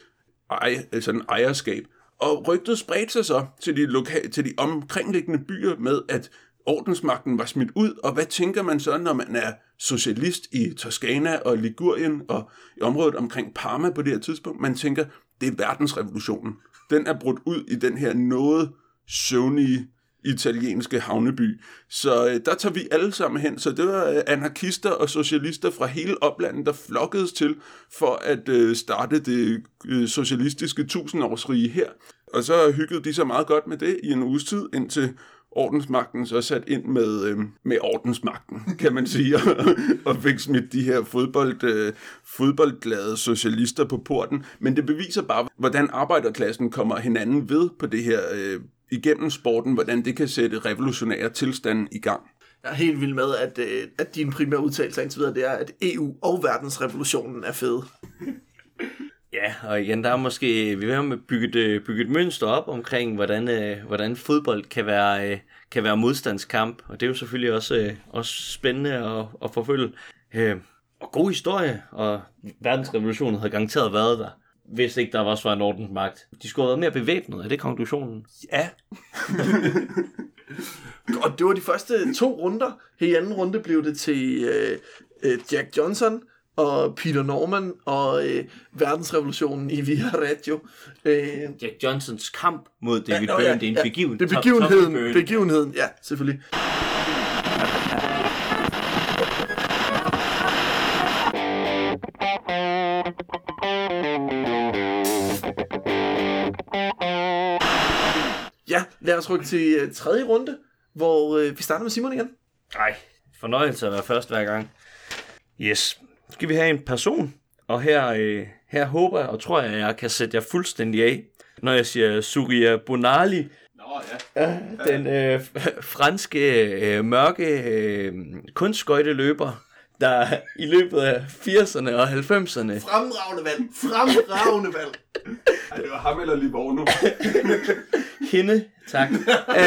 ej, sådan ejerskab. Og rygtet spredte sig så til de, loka- til de omkringliggende byer med, at ordensmagten var smidt ud, og hvad tænker man så, når man er socialist i Toskana og Ligurien og i området omkring Parma på det her tidspunkt? Man tænker, det er verdensrevolutionen. Den er brudt ud i den her noget søvnige italienske havneby. Så øh, der tager vi alle sammen hen. Så det var øh, anarkister og socialister fra hele oplandet, der flokkedes til for at øh, starte det øh, socialistiske tusindårsrige her. Og så hyggede de sig meget godt med det i en uges tid, indtil ordensmagten så sat ind med, øh, med ordensmagten, kan man sige, og, og fik smidt de her fodbold, øh, fodboldglade socialister på porten. Men det beviser bare, hvordan arbejderklassen kommer hinanden ved på det her øh, igennem sporten, hvordan det kan sætte revolutionære tilstanden i gang. Jeg er helt vild med, at, øh, at din primære udtalelse indtil videre, det er, at EU og verdensrevolutionen er fede. [laughs] Ja, og igen, der er måske, vi vil have bygget, øh, bygget et mønster op omkring, hvordan, øh, hvordan fodbold kan være, øh, kan være modstandskamp, og det er jo selvfølgelig også, øh, også spændende at, at forfølge. Øh, og god historie, og verdensrevolutionen havde garanteret været der, hvis ikke der var en ordensmagt. De skulle have været mere bevæbnet, er det konklusionen? Ja. [laughs] og det var de første to runder. I anden runde blev det til øh, øh, Jack Johnson og Peter Norman og øh, verdensrevolutionen i Viareggio. Øh, Jack Johnsons kamp mod David nå, Byrne, ja, det er en ja, begiven, Det er begivenheden, begivenheden, ja, selvfølgelig. Lad os rykke til øh, tredje runde, hvor øh, vi starter med Simon igen. Nej, fornøjelse at være først hver gang. Yes. Skal vi have en person, og her, øh, her håber jeg og tror jeg, at jeg kan sætte jer fuldstændig af, når jeg siger Surya Bonali, Nå ja. ja, den øh, franske øh, mørke øh, kunstskøjteløber, der i løbet af 80'erne og 90'erne Fremragende valg. Fremragende valg. Ej, det var ham eller Livorno. [laughs] Hende, tak. [laughs] Øh,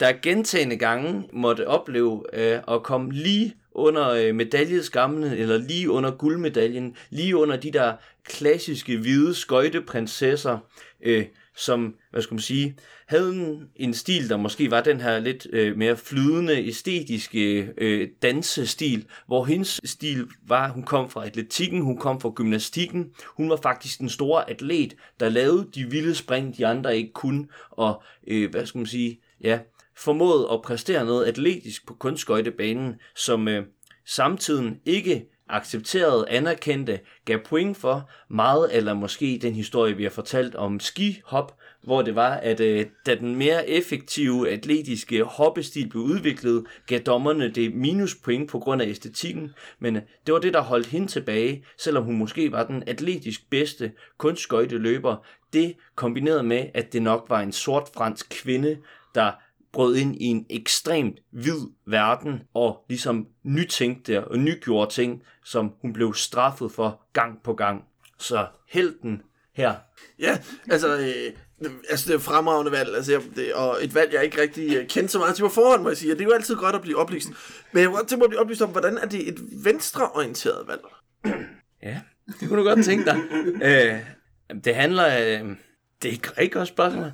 der gentagende gange måtte opleve øh, at komme lige under øh, medaljeskamlen, eller lige under guldmedaljen, lige under de der klassiske hvide skøjteprinsesser, øh, som, hvad skal man sige, havde en, en stil, der måske var den her lidt øh, mere flydende, æstetiske øh, dansestil, hvor hendes stil var, hun kom fra atletikken, hun kom fra gymnastikken, hun var faktisk den store atlet, der lavede de vilde spring, de andre ikke kunne, og øh, hvad skal man sige, ja, formåede at præstere noget atletisk på kunstskøjtebanen, som øh, samtiden ikke accepterede, anerkendte, gav point for meget, eller måske den historie, vi har fortalt om skihop, hvor det var, at øh, da den mere effektive atletiske hoppestil blev udviklet, gav dommerne det minuspoint på grund af æstetikken, men øh, det var det, der holdt hende tilbage, selvom hun måske var den atletisk bedste kunstskøjteløber. Det kombineret med, at det nok var en sort fransk kvinde, der brød ind i en ekstremt hvid verden og ligesom nytænkte og nygjorde ting, som hun blev straffet for gang på gang. Så helten her. Ja, altså, øh, altså det er et fremragende valg, altså, jeg, det, og et valg, jeg ikke rigtig øh, kendte så meget til på forhånd, må jeg sige, det er jo altid godt at blive oplyst. Men jeg kunne godt tænke mig at blive oplyst om, hvordan er det et venstreorienteret valg? Ja, det kunne du godt tænke dig. Æh, Det handler... Øh, det er ikke rigtig godt spørgsmål.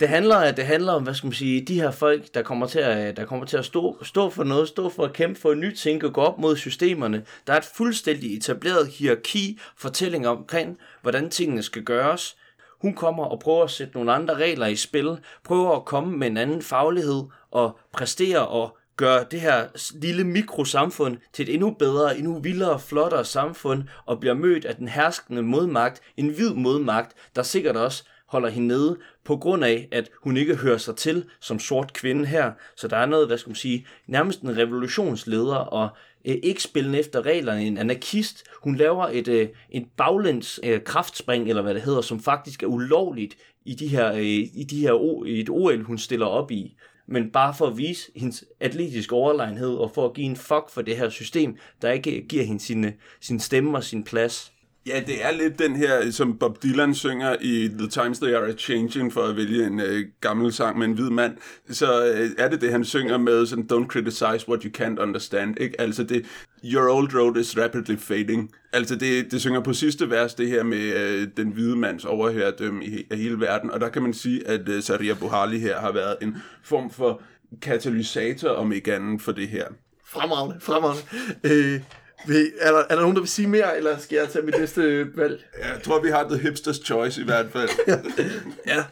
Det handler, det handler om, hvad skal man sige, de her folk, der kommer til at, der kommer til at stå, stå for noget, stå for at kæmpe for en ny ting og gå op mod systemerne. Der er et fuldstændig etableret hierarki, fortælling omkring, hvordan tingene skal gøres. Hun kommer og prøver at sætte nogle andre regler i spil, prøver at komme med en anden faglighed og præstere og gør det her lille mikrosamfund til et endnu bedre, endnu vildere, flottere samfund, og bliver mødt af den herskende modmagt, en hvid modmagt, der sikkert også holder hende nede, på grund af, at hun ikke hører sig til som sort kvinde her. Så der er noget, hvad skal man sige, nærmest en revolutionsleder, og øh, ikke spillende efter reglerne, en anarkist. Hun laver et, øh, et baglæns øh, kraftspring, eller hvad det hedder, som faktisk er ulovligt i, de her, øh, i, de her, i et OL, hun stiller op i men bare for at vise hendes atletiske overlegenhed, og for at give en fuck for det her system, der ikke giver hende sin, øh, sin stemme og sin plads. Ja, det er lidt den her, som Bob Dylan synger i The Times They Are Changing, for at vælge en øh, gammel sang med en hvid mand. Så øh, er det det, han synger med sådan, don't criticize what you can't understand. Ikke? Altså det, your old road is rapidly fading. Altså det, det synger på sidste vers, det her med øh, den hvide mands overherredømme i, af hele verden. Og der kan man sige, at øh, Saria Buhali her har været en form for katalysator, om ikke andet, for det her. Fremragende, fremragende. Øh, vil, er, der, er der nogen, der vil sige mere, eller skal jeg tage mit næste valg? Jeg tror, vi har The Hipster's Choice i hvert fald. [laughs] ja,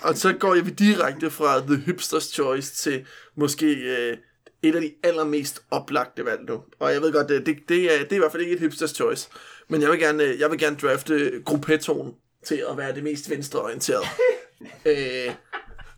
og så går jeg direkte fra The Hipster's Choice til måske øh, et af de allermest oplagte valg nu. Og jeg ved godt, det, det, det, er, det er i hvert fald ikke et Hipster's Choice. Men jeg vil gerne, jeg vil gerne drafte gruppetonen til at være det mest venstreorienterede. [laughs] øh,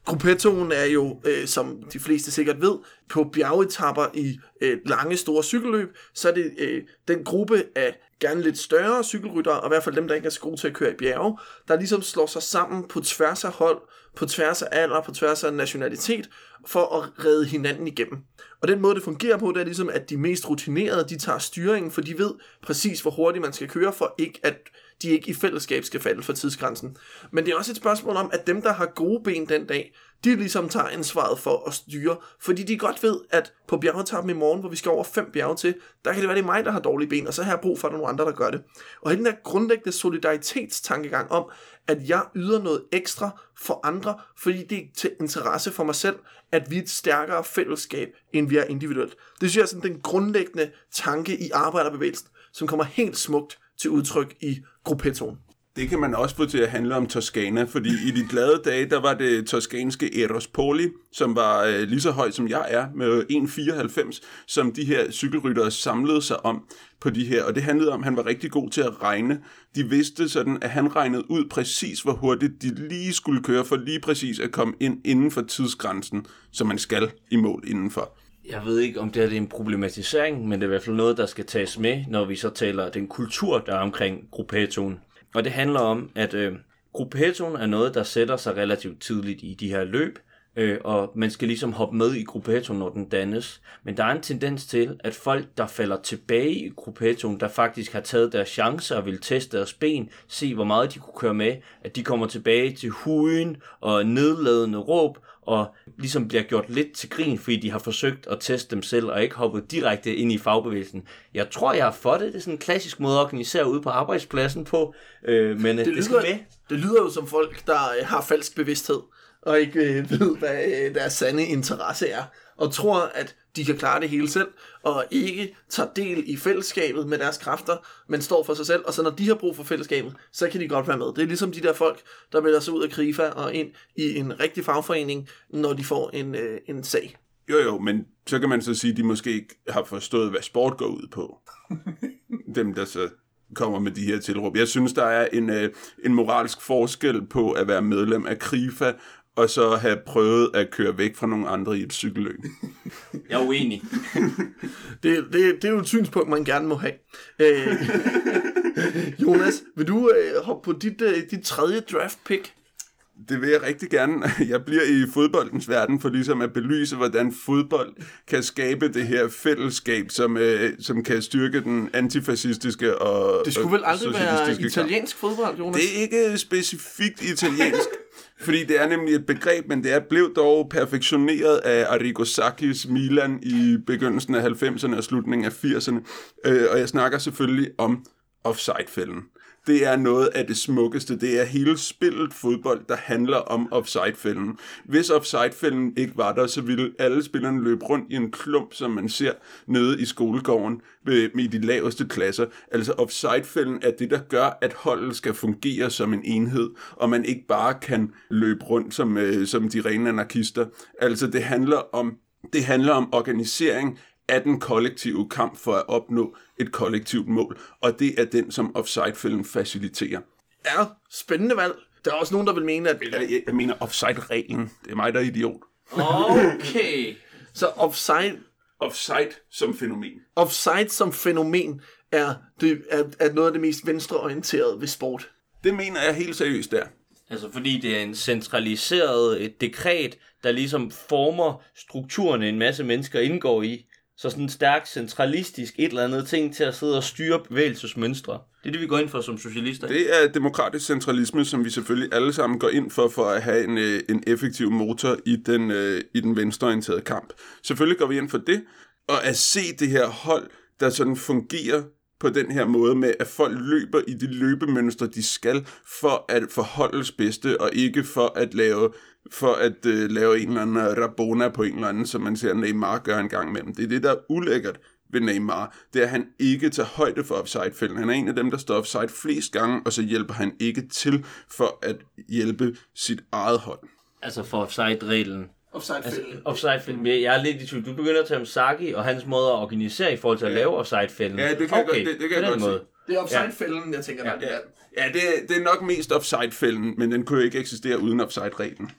Gruppettoen er jo, øh, som de fleste sikkert ved, på bjergetapper i øh, lange, store cykelløb, så er det øh, den gruppe af gerne lidt større cykelryttere, og i hvert fald dem, der ikke er så gode til at køre i bjerge, der ligesom slår sig sammen på tværs af hold, på tværs af alder, på tværs af nationalitet, for at redde hinanden igennem. Og den måde, det fungerer på, det er ligesom, at de mest rutinerede, de tager styringen, for de ved præcis, hvor hurtigt man skal køre, for ikke at de ikke i fællesskab skal falde for tidsgrænsen. Men det er også et spørgsmål om, at dem, der har gode ben den dag, de ligesom tager ansvaret for at styre, fordi de godt ved, at på bjergetappen i morgen, hvor vi skal over fem bjerge til, der kan det være, det er mig, der har dårlige ben, og så har jeg brug for, at der er nogle andre, der gør det. Og den der grundlæggende solidaritetstankegang om, at jeg yder noget ekstra for andre, fordi det er til interesse for mig selv, at vi er et stærkere fællesskab, end vi er individuelt. Det synes jeg er sådan den grundlæggende tanke i arbejderbevægelsen, som kommer helt smukt til udtryk i gruppettoen. Det kan man også få til at handle om Toskana, fordi i de glade dage, der var det toskanske Eros Poli, som var øh, lige så høj som jeg er, med 1,94, som de her cykelryttere samlede sig om på de her. Og det handlede om, at han var rigtig god til at regne. De vidste sådan, at han regnede ud præcis, hvor hurtigt de lige skulle køre, for lige præcis at komme ind inden for tidsgrænsen, som man skal i mål indenfor. Jeg ved ikke, om det er en problematisering, men det er i hvert fald noget, der skal tages med, når vi så taler den kultur, der er omkring gruppetonen. Og det handler om, at øh, gruppetonen er noget, der sætter sig relativt tidligt i de her løb, øh, og man skal ligesom hoppe med i gruppetonen, når den dannes. Men der er en tendens til, at folk, der falder tilbage i gruppetonen, der faktisk har taget deres chancer og vil teste deres ben, se hvor meget de kunne køre med, at de kommer tilbage til huden og nedladende råb, og ligesom bliver gjort lidt til grin, fordi de har forsøgt at teste dem selv, og ikke hoppet direkte ind i fagbevægelsen. Jeg tror, jeg har fået det. Det er sådan en klassisk måde at organisere ude på arbejdspladsen på, øh, men det, det, lyder, skal med. Det lyder jo som folk, der øh, har falsk bevidsthed, og ikke øh, ved, hvad øh, deres sande interesse er, og tror, at de kan klare det hele selv, og ikke tager del i fællesskabet med deres kræfter, men står for sig selv. Og så når de har brug for fællesskabet, så kan de godt være med. Det er ligesom de der folk, der melder sig ud af KRIFA og ind i en rigtig fagforening, når de får en, øh, en sag. Jo jo, men så kan man så sige, at de måske ikke har forstået, hvad sport går ud på. [laughs] Dem, der så kommer med de her tilråb. Jeg synes, der er en, øh, en moralsk forskel på at være medlem af KRIFA og så have prøvet at køre væk fra nogle andre i et cykelløb. [laughs] Jeg er uenig. [laughs] det, det, det er jo et synspunkt, man gerne må have. Øh, [laughs] Jonas, vil du øh, hoppe på dit, øh, dit tredje draft pick? Det vil jeg rigtig gerne. Jeg bliver i fodboldens verden for ligesom at belyse, hvordan fodbold kan skabe det her fællesskab, som, øh, som kan styrke den antifascistiske og Det skulle vel aldrig være italiensk fodbold, Jonas? Det er ikke specifikt italiensk. Fordi det er nemlig et begreb, men det er blevet dog perfektioneret af Arrigo Sacchis Milan i begyndelsen af 90'erne og slutningen af 80'erne. Øh, og jeg snakker selvfølgelig om offside-fælden det er noget af det smukkeste. Det er hele spillet fodbold, der handler om offside-fælden. Hvis offside-fælden ikke var der, så ville alle spillerne løbe rundt i en klump, som man ser nede i skolegården med, med de laveste klasser. Altså offside-fælden er det, der gør, at holdet skal fungere som en enhed, og man ikke bare kan løbe rundt som, øh, som de rene anarkister. Altså det handler om det handler om organisering af den kollektive kamp for at opnå et kollektivt mål, og det er den, som offside-fælden faciliterer. Ja, spændende valg. Der er også nogen, der vil mene, at... Jeg, jeg, jeg mener offside-reglen. Det er mig, der er idiot. Okay. Så offside, Offside som fænomen. offside som fænomen er, det, er, er noget af det mest venstreorienterede ved sport. Det mener jeg helt seriøst der. Altså fordi det er en centraliseret et dekret, der ligesom former strukturen, en masse mennesker indgår i. Så sådan en stærk centralistisk et eller andet ting til at sidde og styre bevægelsesmønstre. Det er det, vi går ind for som socialister. Det er demokratisk centralisme, som vi selvfølgelig alle sammen går ind for, for at have en, øh, en effektiv motor i den, øh, i den venstreorienterede kamp. Selvfølgelig går vi ind for det, og at se det her hold, der sådan fungerer på den her måde med, at folk løber i de løbemønstre, de skal, for at forholdes bedste, og ikke for at lave for at øh, lave en eller anden rabona på en eller anden, som man ser Neymar gøre en gang imellem. Det er det, der er ulækkert ved Neymar, det er, at han ikke tager højde for offside-fælden. Han er en af dem, der står offside flest gange, og så hjælper han ikke til for at hjælpe sit eget hold. Altså for offside-reglen. Offside Altså, offside-fælden, jeg er lidt i tvivl. Du begynder at tage om Saki og hans måde at organisere i forhold til at lave offside-fælden. Ja, det kan jeg okay, godt- det- det kan på jeg godt måde. se. Det er offside-fælden, jeg tænker, der er det Ja, der. ja det, det er nok mest offside-fælden, men den kunne jo ikke eksistere uden offside-reglen.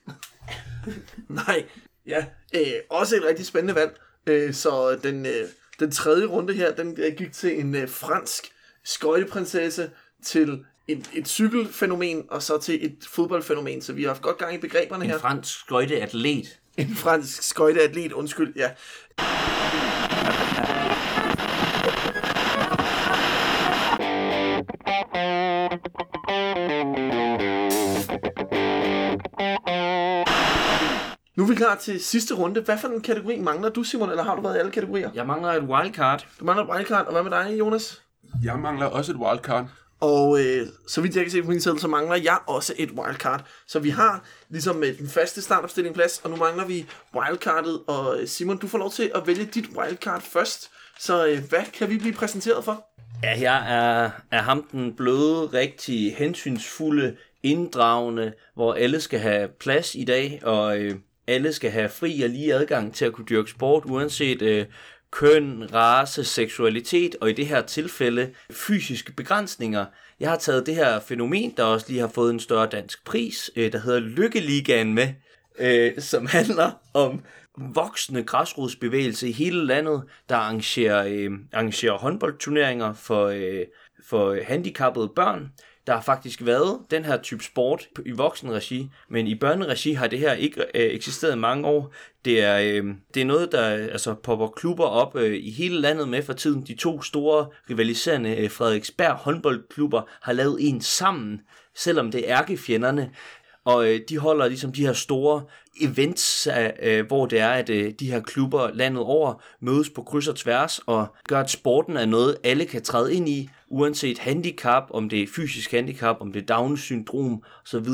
[laughs] Nej, ja. Øh, også et rigtig spændende valg. Øh, så den, øh, den tredje runde her, den øh, gik til en øh, fransk skøjteprinsesse, til et, et cykelfænomen, og så til et fodboldfænomen. Så vi har haft godt gang i begreberne En her. fransk skøjteatlet. En fransk skøjteatlet, undskyld, ja. Nu er vi klar til sidste runde. Hvad for en kategori mangler du, Simon, eller har du været i alle kategorier? Jeg mangler et wildcard. Du mangler et wildcard, og hvad med dig, Jonas? Jeg mangler også et wildcard. Og øh, så vidt jeg kan se på min sædel, så mangler jeg også et wildcard. Så vi har ligesom øh, den faste startopstilling plads, og nu mangler vi wildcardet. Og øh, Simon, du får lov til at vælge dit wildcard først. Så øh, hvad kan vi blive præsenteret for? Ja, jeg er, er ham den bløde, rigtig hensynsfulde, inddragende, hvor alle skal have plads i dag, og øh, alle skal have fri og lige adgang til at kunne dyrke sport, uanset øh, køn, race, seksualitet, og i det her tilfælde fysiske begrænsninger. Jeg har taget det her fænomen, der også lige har fået en større dansk pris, øh, der hedder Lykkeligaen med, øh, som handler om voksende græsrodsbevægelse i hele landet, der arrangerer, øh, arrangerer håndboldturneringer for, øh, for handicappede børn. Der har faktisk været den her type sport i voksenregi, men i børneregi har det her ikke øh, eksisteret i mange år. Det er, øh, det er noget, der altså, popper klubber op øh, i hele landet med for tiden. De to store rivaliserende øh, Frederiksberg håndboldklubber har lavet en sammen, selvom det er ærkefjenderne. Og øh, de holder ligesom de her store events, øh, øh, hvor det er, at øh, de her klubber landet over mødes på kryds og tværs og gør, at sporten er noget, alle kan træde ind i, uanset handicap, om det er fysisk handicap, om det er Down-syndrom osv.,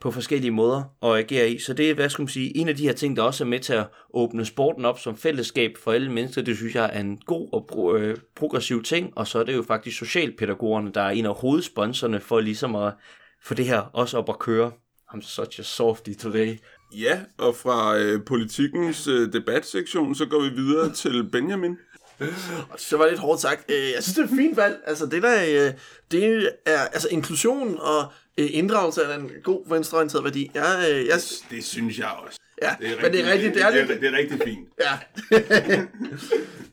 på forskellige måder at agere i. Så det er, hvad skal man sige, en af de her ting, der også er med til at åbne sporten op som fællesskab for alle mennesker. Det synes jeg er en god og pro- øh, progressiv ting, og så er det jo faktisk socialpædagogerne, der er en af hovedsponsorerne for ligesom at få det her også op at køre. I'm such a softy today. Ja, og fra øh, politikens øh, debatsektion, så går vi videre [laughs] til Benjamin. Og det var lidt hårdt sagt. Øh, Jeg synes, det er et fint valg. Altså, det der, øh, det er altså inklusion og øh, inddragelse af en god venstreorienteret værdi. Jeg, jeg, Det synes jeg også. ja, men det er rigtigt. Det er, det, er, det er rigtig fint. Ja.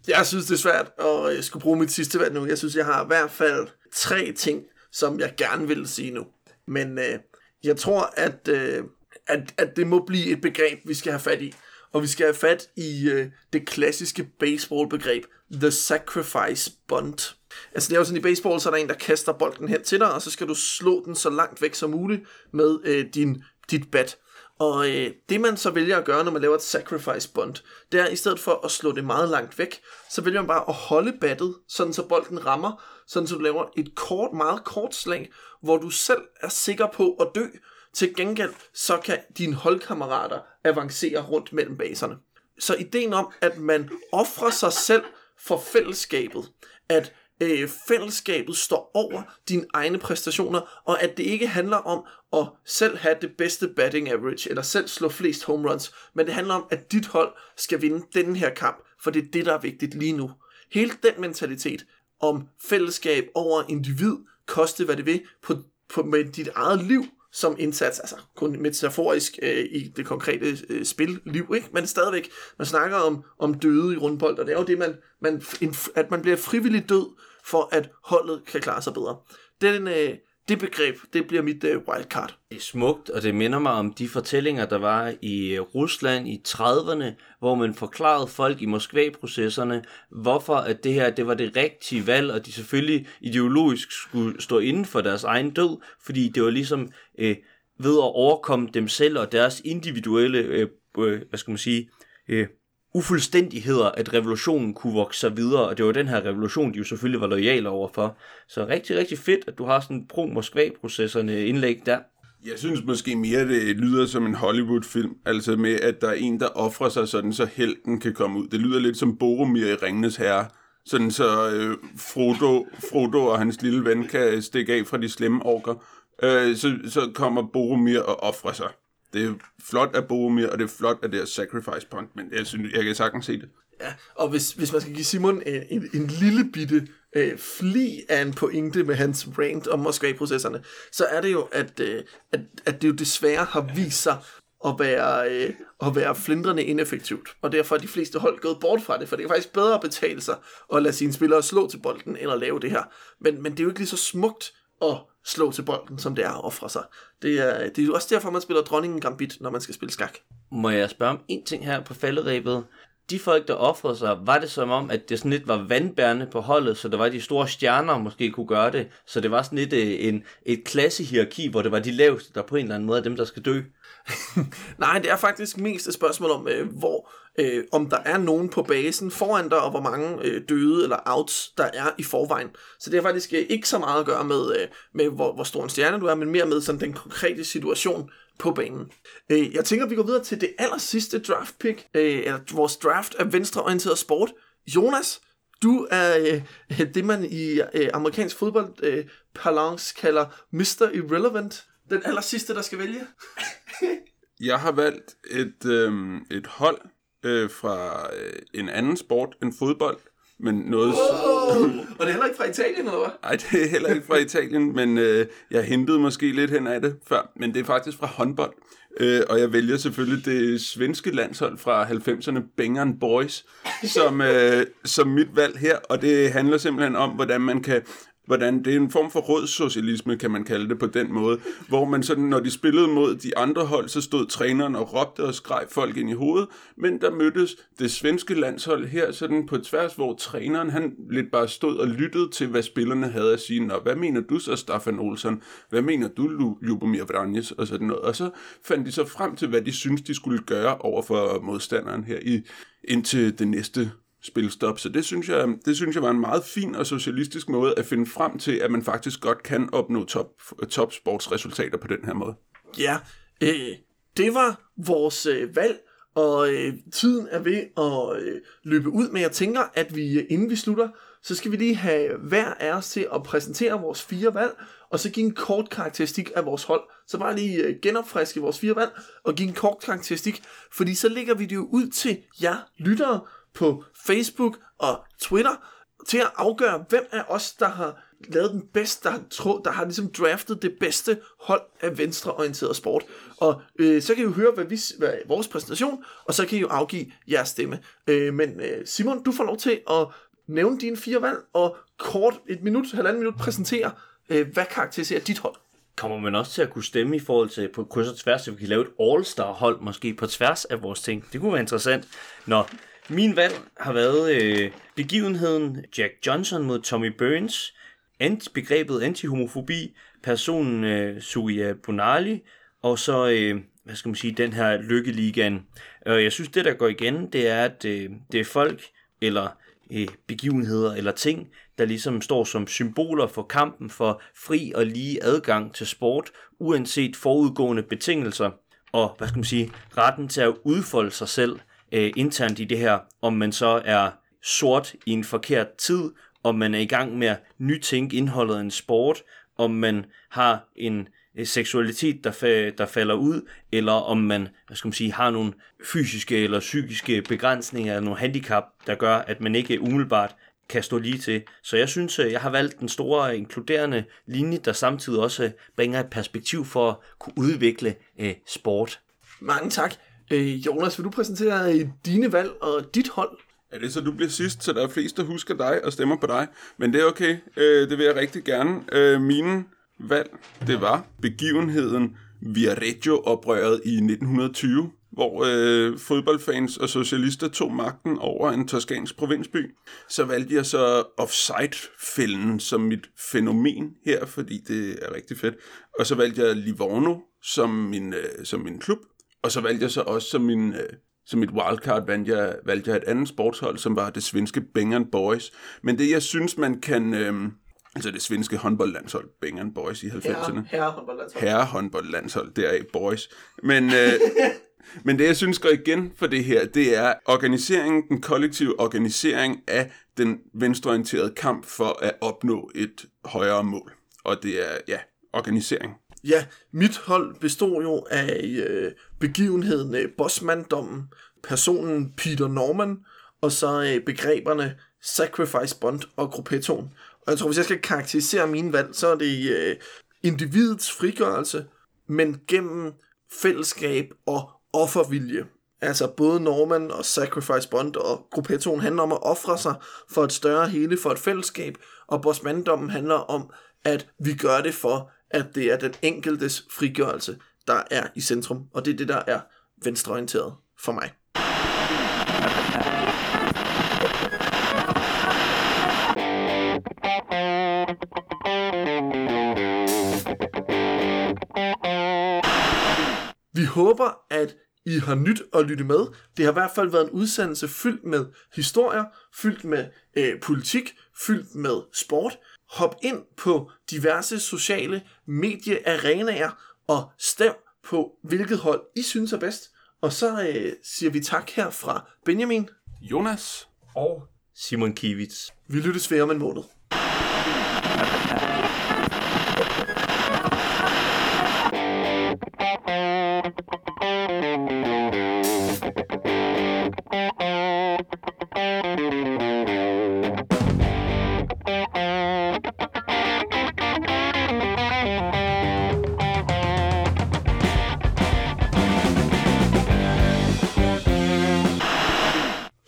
[laughs] jeg synes, det er svært at øh, skulle bruge mit sidste valg nu. Jeg synes, jeg har i hvert fald tre ting, som jeg gerne vil sige nu. Men øh, jeg tror, at, øh, at, at det må blive et begreb, vi skal have fat i. Og vi skal have fat i øh, det klassiske baseballbegreb, the sacrifice bunt. Altså det er jo sådan i baseball, så er der en, der kaster bolden hen til dig, og så skal du slå den så langt væk som muligt med øh, din, dit bat. Og øh, det man så vælger at gøre, når man laver et sacrifice bond, det er i stedet for at slå det meget langt væk, så vælger man bare at holde battet, sådan så bolden rammer, sådan så du laver et kort, meget kort slag, hvor du selv er sikker på at dø. Til gengæld, så kan dine holdkammerater avancere rundt mellem baserne. Så ideen om, at man offrer sig selv for fællesskabet, at øh, fællesskabet står over dine egne præstationer, og at det ikke handler om at selv have det bedste batting average, eller selv slå flest home runs, men det handler om, at dit hold skal vinde den her kamp, for det er det, der er vigtigt lige nu. Hele den mentalitet om fællesskab over individ, koste hvad det vil, på, på, med dit eget liv, som indsats, altså kun metaforisk øh, i det konkrete øh, spilliv, ikke? men stadigvæk, man snakker om, om døde i rundbold, og det er jo det, man, man, at man bliver frivilligt død, for at holdet kan klare sig bedre. Den, øh, det begreb, det bliver mit øh, wildcard. Det er smukt, og det minder mig om de fortællinger, der var i øh, Rusland i 30'erne, hvor man forklarede folk i Moskva-processerne, hvorfor at det her det var det rigtige valg, og de selvfølgelig ideologisk skulle stå inden for deres egen død, fordi det var ligesom øh, ved at overkomme dem selv og deres individuelle, øh, øh, hvad skal man sige, øh, ufuldstændigheder, at revolutionen kunne vokse sig videre, og det var den her revolution, de jo selvfølgelig var lojale overfor. Så rigtig, rigtig fedt, at du har sådan pro-Moskva-processerne indlæg der. Jeg synes måske mere, det lyder som en Hollywood-film, altså med, at der er en, der offrer sig sådan, så helten kan komme ud. Det lyder lidt som Boromir i Ringenes Herre, sådan så øh, Frodo, Frodo og hans lille ven kan stikke af fra de slemme orker. Øh, så, så kommer Boromir og offrer sig det er flot af Boromir, og det er flot af deres sacrifice point, men jeg, synes, jeg kan sagtens se det. Ja, og hvis, hvis man skal give Simon en, en, en lille bitte øh, fli af en pointe med hans rant om Moskva-processerne, så er det jo, at, øh, at, at det jo desværre har vist sig at være, øh, at være flindrende ineffektivt. Og derfor er de fleste hold gået bort fra det, for det er faktisk bedre at betale sig at lade sine spillere slå til bolden, end at lave det her. Men, men det er jo ikke lige så smukt at slå til bolden, som det er at ofre sig. Det er, det er også derfor, man spiller dronningen gambit, når man skal spille skak. Må jeg spørge om en ting her på falderæbet? De folk, der offrede sig, var det som om, at det sådan lidt var vandbærende på holdet, så der var de store stjerner, måske kunne gøre det, så det var sådan lidt øh, en, et klassehierarki, hvor det var de laveste, der på en eller anden måde er dem, der skal dø? [laughs] Nej, det er faktisk mest et spørgsmål om, øh, hvor øh, om der er nogen på basen foran dig, og hvor mange øh, døde eller outs der er i forvejen. Så det har faktisk øh, ikke så meget at gøre med, øh, med hvor, hvor stor en stjerne du er, men mere med sådan den konkrete situation på banen. Øh, jeg tænker, at vi går videre til det aller sidste draft pick, øh, eller vores draft af venstreorienteret sport. Jonas, du er øh, det, man i øh, amerikansk fodbold øh, parlance kalder Mr. Irrelevant. Den aller sidste, der skal vælge. jeg har valgt et, øh, et hold, øh, fra øh, en anden sport end fodbold. Men noget... Oh, og det er heller ikke fra Italien, eller hvad? Nej, det er heller ikke fra Italien, men øh, jeg hentede måske lidt hen af det før. Men det er faktisk fra håndbold. Øh, og jeg vælger selvfølgelig det svenske landshold fra 90'erne, Bengan Boys, som, [laughs] øh, som mit valg her. Og det handler simpelthen om, hvordan man kan hvordan det er en form for rådssocialisme, kan man kalde det på den måde, hvor man sådan, når de spillede mod de andre hold, så stod træneren og råbte og skreg folk ind i hovedet, men der mødtes det svenske landshold her sådan på tværs, hvor træneren han lidt bare stod og lyttede til, hvad spillerne havde at sige. Nå, hvad mener du så, Staffan Olsson? Hvad mener du, Ljubomir Vranjes? Og sådan noget. Og så fandt de så frem til, hvad de synes de skulle gøre over for modstanderen her i, indtil det næste spilstop. Så det synes, jeg, det synes jeg var en meget fin og socialistisk måde at finde frem til, at man faktisk godt kan opnå top, top sportsresultater på den her måde. Ja, øh, det var vores øh, valg, og øh, tiden er ved at øh, løbe ud, men jeg tænker, at vi øh, inden vi slutter, så skal vi lige have hver af os til at præsentere vores fire valg, og så give en kort karakteristik af vores hold. Så bare lige øh, genopfriske vores fire valg, og give en kort karakteristik, fordi så lægger vi det jo ud til jer lyttere, på Facebook og Twitter til at afgøre, hvem af os, der har lavet den bedste, der har, tro, der har ligesom draftet det bedste hold af venstreorienteret sport. Og øh, så kan I jo høre, hvad, vi, hvad vores præsentation, og så kan I jo afgive jeres stemme. Øh, men øh, Simon, du får lov til at nævne dine fire valg, og kort et minut, halvanden minut præsentere, Øh, hvad karakteriserer dit hold. Kommer man også til at kunne stemme i forhold til på kryds og tværs, så vi kan lave et all-star hold måske på tværs af vores ting. Det kunne være interessant. Nå, min valg har været øh, begivenheden Jack Johnson mod Tommy Burns, anti, begrebet antihomofobi, personen øh, Suya Bonali, og så øh, hvad skal man sige, den her lykkeligan. Og jeg synes, det der går igen, det er, at øh, det er folk, eller øh, begivenheder eller ting, der ligesom står som symboler for kampen for fri og lige adgang til sport, uanset forudgående betingelser, og hvad skal man sige, retten til at udfolde sig selv øh, internt i det her, om man så er sort i en forkert tid, om man er i gang med at nytænke indholdet af en sport, om man har en seksualitet, der, fa- der falder ud, eller om man, hvad skal man sige, har nogle fysiske eller psykiske begrænsninger eller nogle handicap, der gør, at man ikke umiddelbart kan stå lige til. Så jeg synes, jeg har valgt den store inkluderende linje, der samtidig også bringer et perspektiv for at kunne udvikle eh, sport. Mange tak. Øh, Jonas, vil du præsentere øh, dine valg og dit hold? Er det så, du bliver sidst, så der er flest, der husker dig og stemmer på dig? Men det er okay. Øh, det vil jeg rigtig gerne. Øh, mine valg, det var begivenheden Viareggio-oprøret i 1920, hvor øh, fodboldfans og socialister tog magten over en toskansk provinsby. Så valgte jeg så offside-fælden som mit fænomen her, fordi det er rigtig fedt. Og så valgte jeg Livorno som min, øh, som min klub. Og så valgte jeg så også som min... Øh, som mit wildcard valgte jeg, valgte jeg et andet sportshold, som var det svenske Bengan Boys. Men det, jeg synes, man kan... Øh, altså det svenske håndboldlandshold, Bengan Boys i 90'erne. Herre håndboldlandshold. Herre håndboldlandshold, deraf Boys. Men, øh, [laughs] men det, jeg synes går igen for det her, det er organiseringen, den kollektive organisering af den venstreorienterede kamp for at opnå et højere mål. Og det er, ja, organisering. Ja, mit hold bestod jo af øh, begivenheden øh, Bossmanddommen, personen Peter Norman, og så øh, begreberne Sacrifice Bond og Gruppettoen. Og jeg tror, hvis jeg skal karakterisere mine valg, så er det øh, individets frigørelse, men gennem fællesskab og offervilje. Altså både Norman og Sacrifice Bond og Gruppettoen handler om at ofre sig for et større hele, for et fællesskab, og Bossmanddommen handler om, at vi gør det for, at det er den enkeltes frigørelse, der er i centrum, og det er det, der er venstreorienteret for mig. Håber, at I har nyt at lytte med. Det har i hvert fald været en udsendelse fyldt med historier, fyldt med øh, politik, fyldt med sport. Hop ind på diverse sociale mediearenaer og stem på, hvilket hold I synes er bedst. Og så øh, siger vi tak her fra Benjamin. Jonas? Og Simon Kivitz. Vi lyttes ved om en måned.